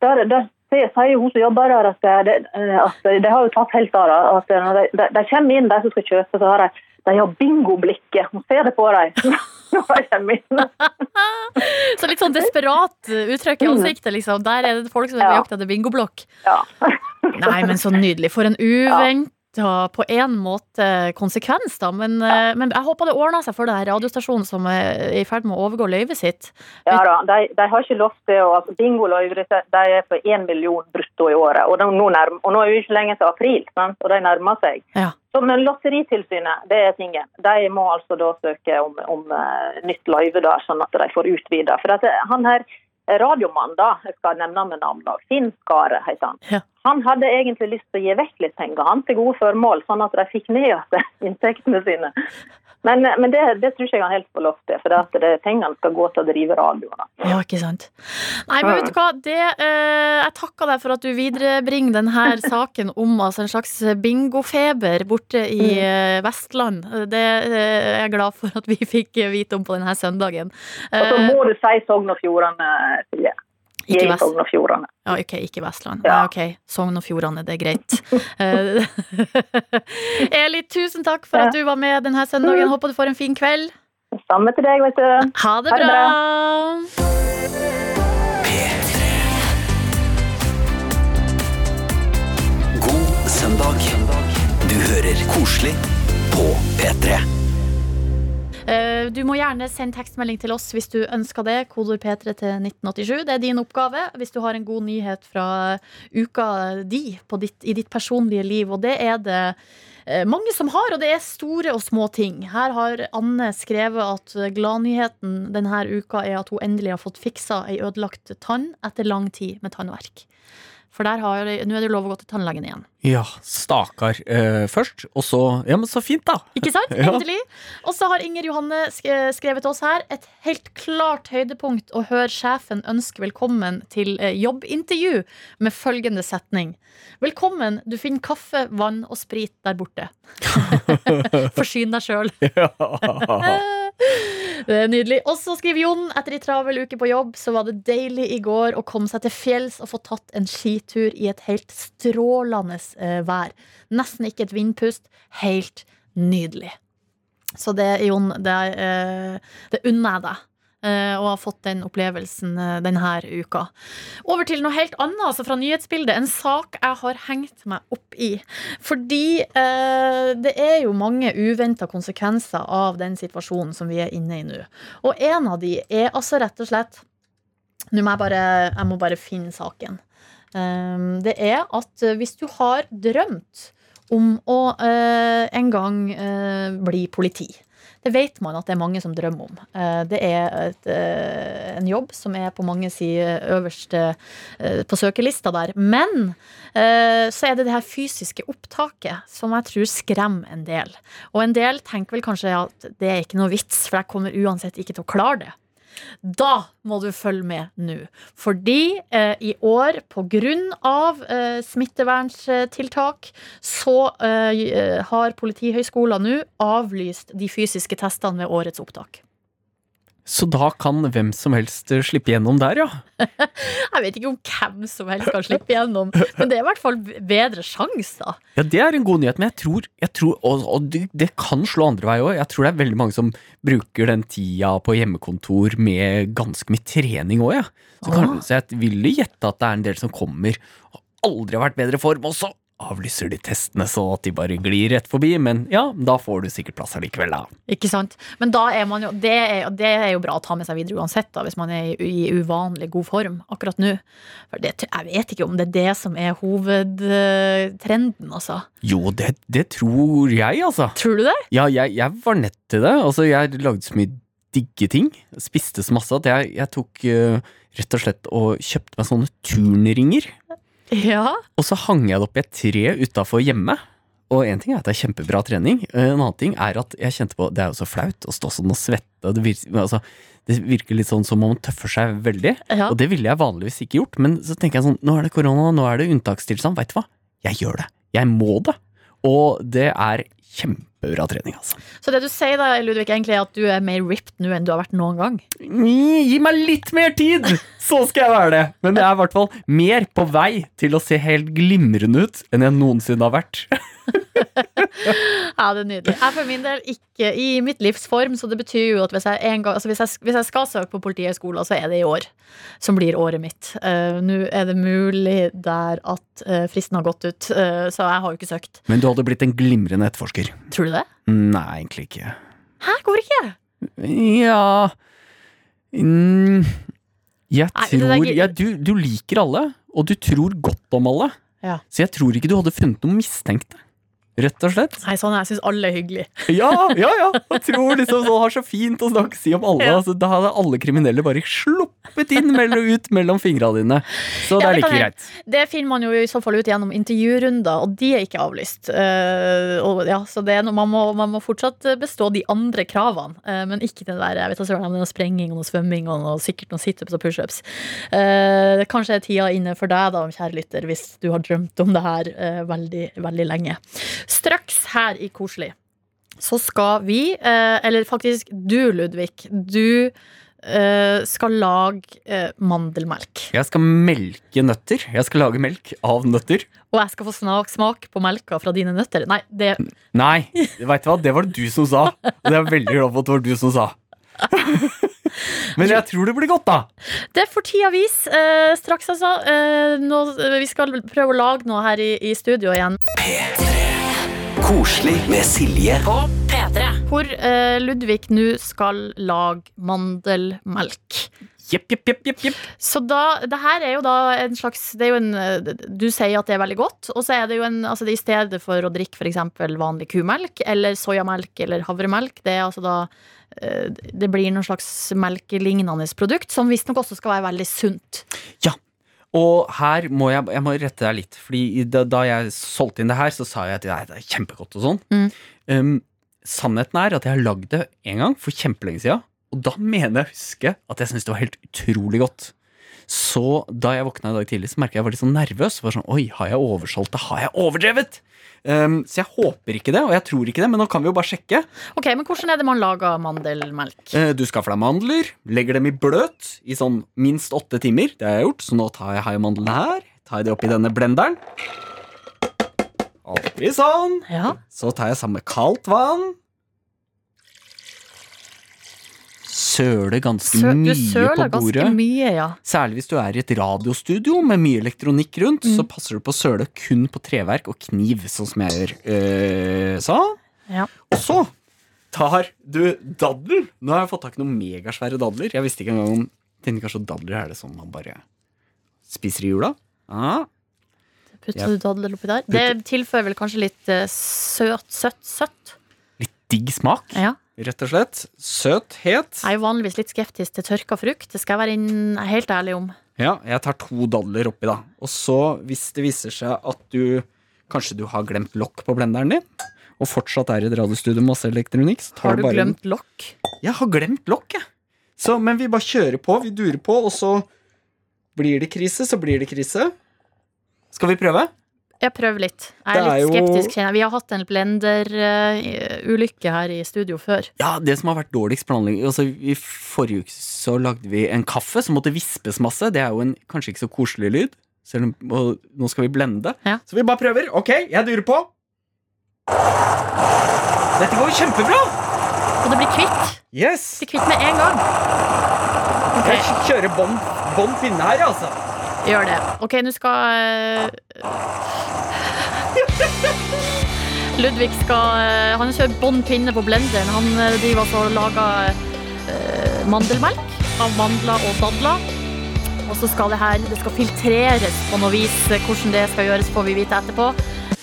der, der sier sier hun som jobber der at, eh, det, eh, at de har jo tatt helt av. At eh, når de, de, de kommer inn, de som skal kjøpe, så har de, de har bingoblikket. Hun ser det på dem. Så litt sånn desperat uttrykk i ansiktet, liksom. Der er det folk som er på Ja. jakt etter bingoblokk. Ja. Nei, men så nydelig. For en uventa på en måte konsekvens, da. Men, ja. men jeg håper det ordner seg for det her radiostasjonen som er i ferd med å overgå løyvet sitt. Ja da, de, de har ikke lov til å altså Bingoløyvet de er på én million brutto i året. Og, de, nå nærm, og nå er vi ikke lenger til april, sant? og de nærmer seg. Ja. Så, men Lotteritilsynet det er tingen. De må altså da søke om, om eh, nytt løyve, da, sånn at de får utvida. For at eh, han her eh, radiomannen, da, jeg skal nevne med navn, da, Finn Skare heter han. Ja. Han hadde egentlig lyst til å gi vekk litt penger han, til gode formål, sånn at de fikk ned igjen inntektene sine. Men, eh, men det, det tror ikke jeg han helt får lov til, for det det, pengene skal gå til å drive radioene. Ja, ikke sant. Nei, men vet du hva, det, eh, jeg takker deg for at du viderebringer denne saken om altså, en slags bingofeber borte i eh, Vestland. Det eh, er jeg glad for at vi fikk vite om på denne søndagen. Og så Eh, må du si Sogn og Fjordane, Silje. Ikke i. Sogn og Fjordane. Ja, ok, ikke Vestland. Ja. ja ok, Sogn og Fjordane, det er greit. Eh, Eli, tusen takk for at du var med denne søndagen. Håper du får en fin kveld. Samme til deg, vet du. Ha det Ha det bra! God søndag. Du hører koselig på P3. Eh, Du må gjerne sende tekstmelding til oss hvis du ønsker det. Kodord P3 til 1987. Det er din oppgave hvis du har en god nyhet fra uka di ditt, i ditt personlige liv. Og det er det eh, mange som har, og det er store og små ting. Her har Anne skrevet at gladnyheten denne uka er at hun endelig har fått fiksa ei ødelagt tann etter lang tid med tannverk. For der har, nå er det lov å gå til tannlegen igjen. Ja, stakkar eh, først, og så Ja, men så fint, da! Ikke sant? Ja. Endelig. Og så har Inger Johanne skrevet til oss her et helt klart høydepunkt å høre sjefen ønske velkommen til eh, jobbintervju med følgende setning. Velkommen, du finner kaffe, vann og sprit der borte. Forsyn deg sjøl. Det er nydelig. Og så skriver Jon etter ei travel uke på jobb, så var det deilig i går å komme seg til fjells og få tatt en skitur i et helt strålende eh, vær. Nesten ikke et vindpust. Helt nydelig. Så det, Jon, det, eh, det unner jeg deg. Eh, har fått den opplevelsen eh, denne uka. Over til noe helt annet, altså fra nyhetsbildet. En sak jeg har hengt meg opp i. Fordi eh, det er jo mange uventa konsekvenser av den situasjonen som vi er inne i nå. Og en av de er altså rett og slett Nå må jeg bare, jeg må bare finne saken. Um, det er at hvis du har drømt om å uh, en gang uh, bli politi det vet man at det er mange som drømmer om. Eh, Det er et, eh, en jobb som er på mange sider øverst eh, på søkelista der. Men så er det det her fysiske opptaket som jeg tror skremmer en del. Og en del tenker vel kanskje at det er ikke noe vits, for jeg kommer uansett ikke til å klare det. Da må du følge med nå. Fordi eh, i år, av eh, smitteverntiltak, så eh, har Politihøgskolen nå avlyst de fysiske testene ved årets opptak. Så da kan hvem som helst eh, slippe gjennom der, ja. Jeg vet ikke om hvem som helst kan slippe igjennom, men det er i hvert fall bedre sjanse, da. Ja, Det er en god nyhet, men jeg tror, jeg tror og, og det, det kan slå andre vei òg. Jeg tror det er veldig mange som bruker den tida på hjemmekontor med ganske mye trening òg, ja. Så, kan, Ah. så jeg ville gjette at det er en del som kommer og aldri har vært bedre form, og så avlyser de testene så at de bare glir rett forbi. Men ja, da får du sikkert plass allikevel, da. Ikke sant? Men da er man jo det, er, det er jo bra å ta med seg videre uansett, da, hvis man er i, i uvanlig god form akkurat nå. For det, jeg vet ikke om det er det som er hovedtrenden, altså. Jo, det, det tror jeg, altså. Tror du det? Ja, jeg, jeg var nett til det. Altså, jeg lagde så mye digge ting. Spiste så masse at jeg, jeg tok uh, rett og slett og kjøpte meg sånne turnringer. Ja. Og så hang jeg det opp i et tre utafor hjemme. Og en ting er at det er kjempebra trening. En annen ting er at jeg kjente på Det er jo så flaut å stå sånn og svette. Det virker, altså, det virker litt sånn som om man tøffer seg veldig. ja. Og det ville jeg vanligvis ikke gjort. Men så tenker jeg sånn, nå er det korona, nå er det unntakstilstand. Veit du hva? Jeg gjør det. Jeg må det. Og det er kjempebra trening, altså. Så det du sier da, Ludvig, egentlig er at du er mer ripped nå enn du har vært noen gang? Gi meg litt mer tid, så skal jeg være det. Men jeg er i hvert fall mer på vei til å se helt glimrende ut enn jeg noensinne har vært. Ja, det er nydelig. Jeg for min del ikke i mitt livsform, så det betyr jo at hvis jeg, en gang, altså hvis jeg, hvis jeg skal søke på Politihøgskolen, så er det i år som blir året mitt. Uh, Nå er det mulig der at uh, fristen har gått ut, uh, så jeg har jo ikke søkt. Men du hadde blitt en glimrende etterforsker. Tror du det? Nei, egentlig ikke. Hæ, hvorfor ikke? Ja mm, Jeg tror ja, du, du liker alle, og du tror godt om alle. Ja. Så jeg tror ikke du hadde funnet noen mistenkte. Rett og slett. Nei, sånn, jeg syns alle er hyggelige. Ja, ja, ja. Jeg tror liksom sånn har så fint å snakke si om alle. Ja. Altså, da hadde alle kriminelle bare sluppet inn mellom, ut mellom fingra dine. Så det Ja, er like greit. Det finner man jo i så fall ut gjennom intervjurunder, og de er ikke avlyst. Uh, og ja, så det noe, man, må, man må fortsatt bestå de andre kravene, uh, men ikke den der jeg vet ikke, noe sprenging og noe svømming og noe, sikkert noen situps og pushups. Uh, kanskje er tida inne for deg, da, kjære lytter, hvis du har drømt om det her uh, veldig, veldig lenge. Straks her i Koselig så skal vi, eh, eller faktisk du, Ludvig, du eh, skal lage eh, mandelmelk. Jeg skal melke nøtter. Jeg skal lage melk av nøtter. Og jeg skal få snak, smak på melka fra dine nøtter. Nei, det Nei, vet du hva? det var det du som sa. Og det er jeg veldig glad for at det var du som sa. Men jeg tror det blir godt, da. Det får tida vise. Eh, straks, altså. Eh, nå, vi skal prøve å lage noe her i, i studio igjen. Koselig med Silje. Hvor eh, Ludvig nå skal lage mandelmelk. Jepp, jepp, jepp, jepp, jepp. Så da, det her er jo da en slags det er jo en, Du sier at det er veldig godt, og så er det jo en altså det I stedet for å drikke f.eks. vanlig kumelk eller soyamelk eller havremelk, det er altså da eh, Det blir noen slags melkelignende produkt, som visstnok også skal være veldig sunt. Og her må jeg, jeg må rette deg litt, Fordi da, da jeg solgte inn det her, så sa jeg at nei, det er kjempegodt og sånn. Mm. Um, sannheten er at jeg har lagd det en gang for kjempelenge siden, og da mener jeg å huske at jeg syntes det var helt utrolig godt. Så da jeg våkna i dag tidlig, så merka jeg jeg var litt sånn nervøs. Var sånn, Oi, har jeg oversolgt det? Har jeg overdrevet? Um, så jeg håper ikke det, og jeg tror ikke det, men nå kan vi jo bare sjekke. Ok, Men hvordan er det man lager mandelmelk? Uh, Du skaffer deg mandler, legger dem i bløt i sånn minst åtte timer. Det har jeg gjort, så nå tar jeg mandlene her. Tar jeg det oppi denne blenderen. Oppi sånn. Ja, Så tar jeg sammen med kaldt vann. Søler ganske Sø, mye på bordet. ganske mye, ja. Særlig hvis du er i et radiostudio med mye elektronikk rundt, Mm. så passer du på å søle kun på treverk og kniv, sånn som jeg gjør. Eh, sånn. Ja. Og så tar du daddel. Nå har jeg fått tak i noen megasvære dadler. Jeg visste ikke engang om Tenkte kanskje dadler er det sånn man bare spiser i jula. Ah. Putter du dadler oppi der? Det tilfører vel kanskje litt eh, søt, søtt, søtt? Litt digg smak, Ja. Rett og slett. Søthet. Jeg er jo vanligvis litt skeptisk til tørka frukt. Det skal jeg være helt ærlig om. Ja, jeg tar to dadler oppi, da. Og så, hvis det viser seg at du Kanskje du har glemt lokk på blenderen din, og fortsatt er i et radiostudio med masse elektronikk, Har du bare en- glemt lokk? Jeg har glemt lokk, jeg. Så, men vi bare kjører på, vi durer på, og så blir det krise, så blir det krise. Skal vi prøve? Jeg prøver litt. Jeg er er litt jo- skeptisk, kjenner jeg. Vi har hatt en blender-ulykke her i studio før. Ja, det som har vært dårligst planlegging altså, I forrige uke så lagde vi en kaffe som måtte vispes masse. Det er jo en kanskje ikke så koselig lyd. Selv om, og nå skal vi blende. Ja. Så vi bare prøver. Ok, jeg durer på. Dette går kjempebra! Og det blir kvitt. Yes! Det blir kvitt med en gang. Okay. Jeg kjører bånn pinne her, altså. Gjør det. Ok, nå skal eh, Ludvig skal eh, Han kjører bånn pinne på blenderen. Han eh, driver altså og lager mandelmelk av mandler og dadler. Og så skal det her Det skal filtreres på noe vis. Hvordan det skal gjøres, får vi vite etterpå.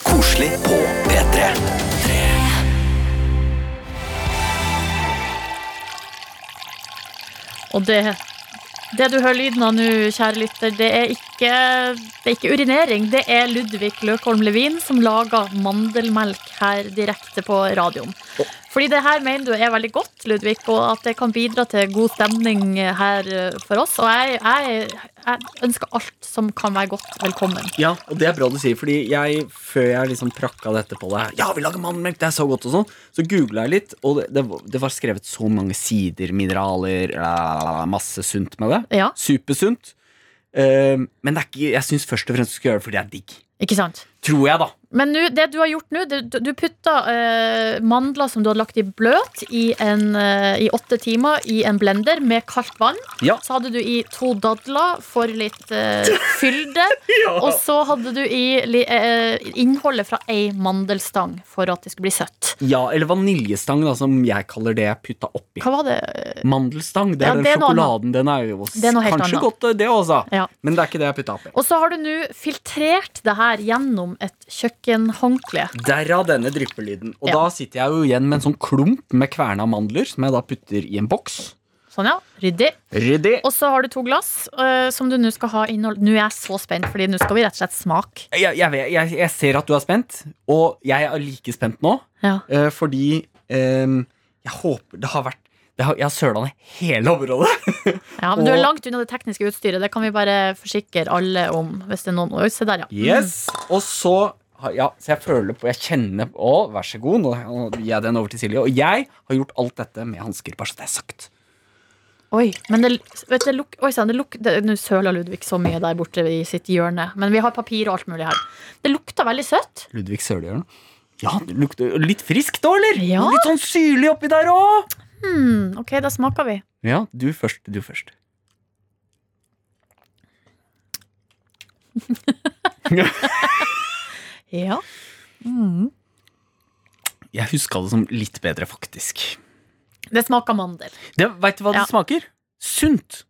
Koselig på P3. Og det, det du hører lyden av nå, kjære lytter, det er ikke, det er ikke urinering. Det er Ludvig Løkholm Levin som lager mandelmelk her direkte på radioen. Fordi det her mener du er veldig godt, Ludvig, og at det kan bidra til god stemning her eh, for oss. Og jeg, jeg, jeg ønsker alt som kan være godt, velkommen. Ja, og det er bra du sier, fordi jeg, før jeg liksom prakka dette på det Ja, vi lager mandelmelk, det er så godt og sånn, så googla jeg litt, og det, det, var- det var skrevet så mange sider, mineraler, masse sunt med det. Ja, Supersunt. Uh, men det er ikke, jeg syns først og fremst du skal gjøre det fordi det er digg. ikke sant? Tror jeg, da. Men nu, det du har gjort nå, du, du putta eh, mandler som du hadde lagt i bløt i, en, eh, i åtte timer i en blender med kaldt vann. Ja. Så hadde du i to dadler for litt eh, fylde. Og så hadde du i eh, innholdet fra ei mandelstang for at det skulle bli søtt. Ja, eller vaniljestang, da, som jeg kaller det jeg putta oppi. Hva var det? Mandelstang, det Ja, er den det er sjokoladen. Den er jo Det er kanskje annet. godt, det også. Ja. Men det er ikke det jeg putta oppi. Og så har du nå filtrert det her gjennom et kjøkkenhåndkle. Derav denne dryppelyden. Og Ja. da sitter jeg jo igjen med en sånn klump med kverna mandler, som jeg da putter i en boks. Sånn, ja. Ryddig. Ryddig. Og så har du to glass uh, som du nå skal ha innhold Nå er jeg så spent, Fordi nå skal vi rett og slett smake. Jeg, jeg, vet- jeg, jeg ser at du er spent, og jeg er like spent nå. Ja. Uh, fordi um, jeg håper det har vært det har, Jeg har søla ned hele området. Ja, men Du er langt unna det tekniske utstyret. Det kan vi bare forsikre alle om. Hvis det er noen Oi, se der, ja. Yes. Og så ja, så jeg føler på Jeg kjenner Å, vær så god. Nå nå gir jeg den over til Silje. Og jeg har gjort alt dette med hansker, bare så det er sagt. Oi, men det, vet du, det luk, oi, sann, det luk, det, Nå søler Ludvig så mye der borte i sitt hjørne. Men vi har papir og alt mulig her. Det lukter veldig søtt. Ludvig Sølhjørn. Ja, det lukter litt friskt da, eller? Ja. Litt sånn syrlig oppi der òg. Hmm, ok, da smaker vi. Ja, du først. Du først. Ja. Mm. Jeg huska det som litt bedre, faktisk. Det smaker mandel. Det, vet du hva det Ja. smaker? Sunt.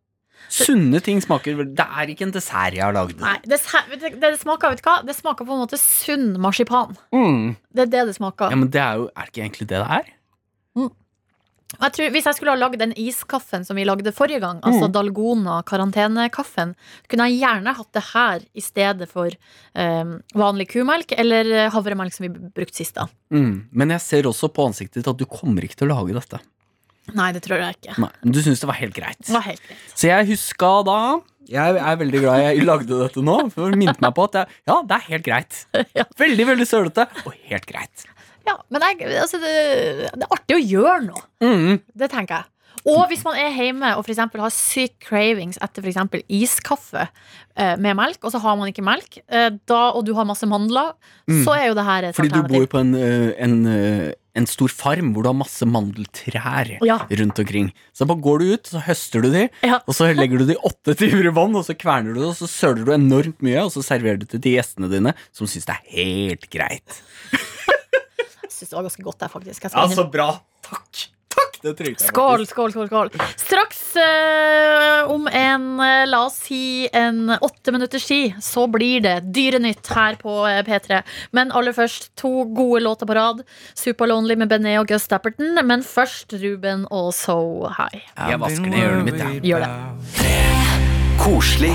Sunne ting smaker Det er ikke en dessert jeg har lagd. Nei, det, s- det, smaker, vet du hva? Det smaker på en måte sunn marsipan. Mm. Det er det det smaker. Ja, men det er jo Er det ikke egentlig det det er? Jeg tror, hvis jeg skulle ha lagd den iskaffen som vi lagde forrige gang, altså Mm. Dalgona karantenekaffen, kunne jeg gjerne hatt det her i stedet for um, vanlig kumelk eller eh, havremelk som vi brukte sist. da Mm. Men jeg ser også på ansiktet ditt at du kommer ikke til å lage dette. Nei, det tror jeg ikke. Nei, men Du syns det var helt greit. Det var helt greit. Så jeg huska da Jeg er veldig glad jeg lagde dette nå, for det minnet meg på at jeg, ja, det er helt greit. Veldig, veldig sølete og helt greit. Ja, men jeg, altså, det, det er artig å gjøre noe. Mm. Det tenker jeg. Og hvis man er hjemme og for har syk cravings etter for eksempel iskaffe eh, med melk, og så har man ikke melk, eh, da, og du har masse mandler, så er jo det her et Mm. Fordi du bor på en, øh, en, øh, en stor farm hvor du har masse mandeltrær Ja. rundt omkring. Så bare går du ut, så høster du de, Ja. og så legger du de åtte timer i vann, og så kverner du det, og så søler du enormt mye, og så serverer du det til gjestene dine, som syns det er helt greit. Jeg syns det var ganske godt der, faktisk. Jeg skal innrømme. bra. Takk. Takk, det trengte jeg Skål, faktisk. skål, skål, skål. Straks eh, om en, eh, la oss si, en åtte minutters tid, så blir det Dyrenytt her på eh, P3. Men aller først to gode låter på rad. Super Lonely med Benet og Gus Dapperton. Men først Ruben og So High. Jeg vasker ned hjørnet mitt, jeg. Gjør det. Koselig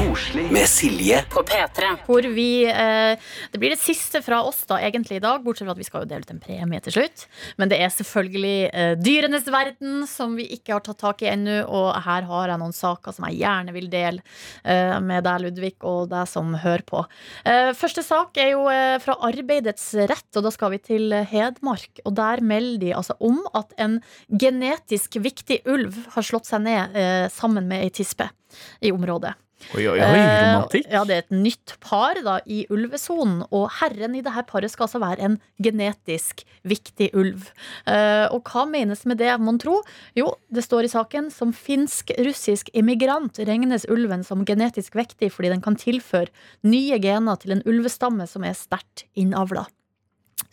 med Silje På P3. Hvor vi eh, Det blir det siste fra oss da egentlig i dag, bortsett fra at vi skal jo dele ut en premie til slutt. Men det er selvfølgelig eh, dyrenes verden som vi ikke har tatt tak i ennå. Og her har jeg noen saker som jeg gjerne vil dele eh, med deg, Ludvig, og deg som hører på. Eh, første sak er jo eh, fra Arbeidets rett, og da skal vi til Hedmark. Og der melder de altså om at en genetisk viktig ulv har slått seg ned eh, sammen med ei tispe i området. Oi, oi, oi, Eh, romantikk. Ja, det er et nytt par da, i ulvesonen, og herren i dette paret skal altså være en genetisk viktig ulv. Eh, og hva menes med det, mon tro? Jo, det står i saken som finsk-russisk immigrant regnes ulven som genetisk vektig fordi den kan tilføre nye gener til en ulvestamme som er sterkt innavla.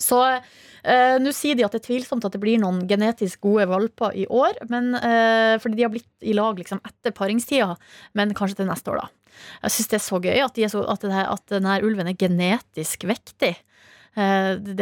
Så eh, nå sier de at det er tvilsomt at det blir noen genetisk gode valper i år. Men, eh, fordi de har blitt i lag liksom, etter paringstida, men kanskje til neste år, da. Jeg syns det er så gøy at, de så, at, det at denne ulven er genetisk vektig. Eh, det,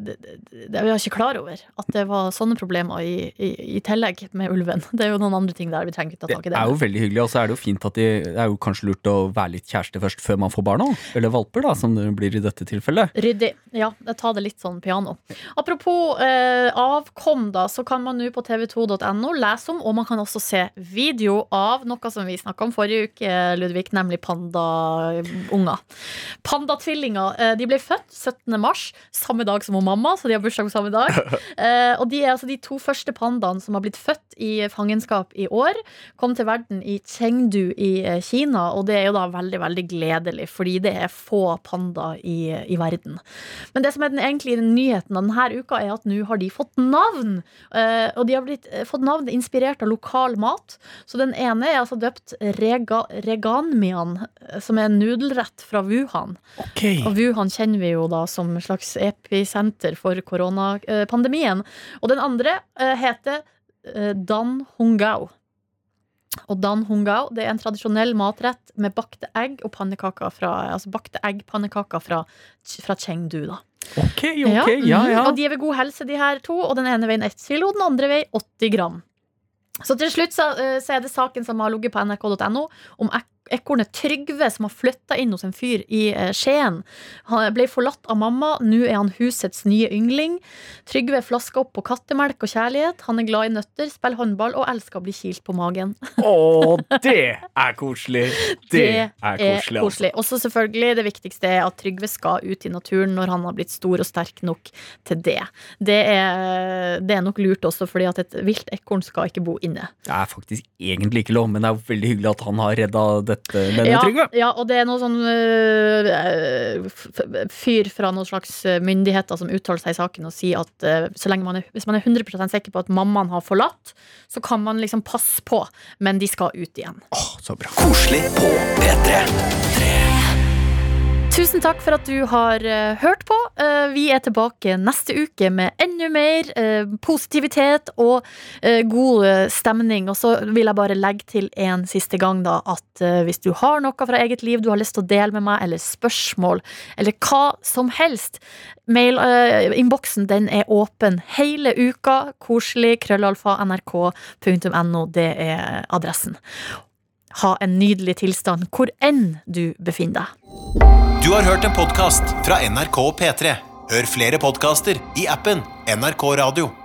det, det, Vi er ikke klar over. At det var sånne problemer i, i, i tillegg med ulven. Det er jo noen andre ting der vi trenger ikke ta Det tak i det. er jo veldig hyggelig, og så er det jo fint at de Det er jo kanskje lurt å være litt kjæreste først før man får barn òg. Eller valper, da, som det blir i dette tilfellet. Ryddig. Ja, ta det litt sånn piano. Apropos eh, avkom, da, så kan man nå på tv2.no lese om, og man kan også se video av noe som vi snakka om forrige uke, Ludvig, nemlig pandaunger. Pandatvillinger. Eh, de ble født 17. mars, samme dag som hun mamma, så de har bursdag på samme dag. Eh, og de er altså de to første pandaene som har blitt født i fangenskap i år. Kom til verden i Chengdu i eh, Kina, og det er jo da veldig, veldig gledelig, fordi det er få pandaer i, i verden. Men det som er den egentlige nyheten av denne uka, er at nå har de fått navn. Eh, og de har blitt, eh, fått navn inspirert av lokal mat. Så den ene er altså døpt Rega, Reganmian, eh, som er en nudelrett fra Wuhan. Okay. Og Wuhan kjenner vi jo da som et slags episenter for koronapandemien. Og den andre eh, heter eh, Dan Hongao. Og Dan Hongao det er en tradisjonell matrett med bakte egg og pannekaker fra, altså bakte eggpannekaker fra, fra Chengdu. da Ok, ok, ja, ja, ja. Og de er ved god helse, de her to. Og den ene veien 1 kilo, og den andre veien 80 gram. Så til slutt så, eh, så er det saken som har ligget på nrk.no om ekornet Trygve som har flytta inn hos en fyr i eh, Skien. Han ble forlatt av mamma, nå er han husets nye yngling. Trygve flasker opp på kattemelk og kjærlighet. Han er glad i nøtter, spiller håndball og elsker å bli kilt på magen. Å, det er koselig! Det er koselig, koselig. Og så selvfølgelig det viktigste er at Trygve skal ut i naturen når han har blitt stor og sterk nok til det. Det er, det er nok lurt også, fordi at et vilt ekorn skal ikke bo inne. Det er faktisk egentlig ikke lov, men det er veldig hyggelig at han har redda dette, mener Ja, Trygve. ja, og det er noe sånn øh, fyr fra noen slags øh, myndigheter som uttaler seg i saken og sier at øh, så lenge man er, hvis man er 100 sikker på at mammaen har forlatt, så kan man liksom passe på, men de skal ut igjen. Åh, så bra. Koselig på P3. Tusen takk for at du har øh, hørt på. Eh, vi er tilbake neste uke med enda mer øh, positivitet og god stemning. Og så vil jeg bare legge til en siste gang da at hvis du har noe fra eget liv du har lyst til å dele med meg, eller spørsmål, eller hva som helst, mail-innboksen den er åpen hele uka. Koselig. Krøllalfa. nrk.no. Det er adressen. Ha en nydelig tilstand hvor enn du befinner deg. Du har hørt en podkast fra NRK P3. Hør flere podkaster i appen NRK Radio.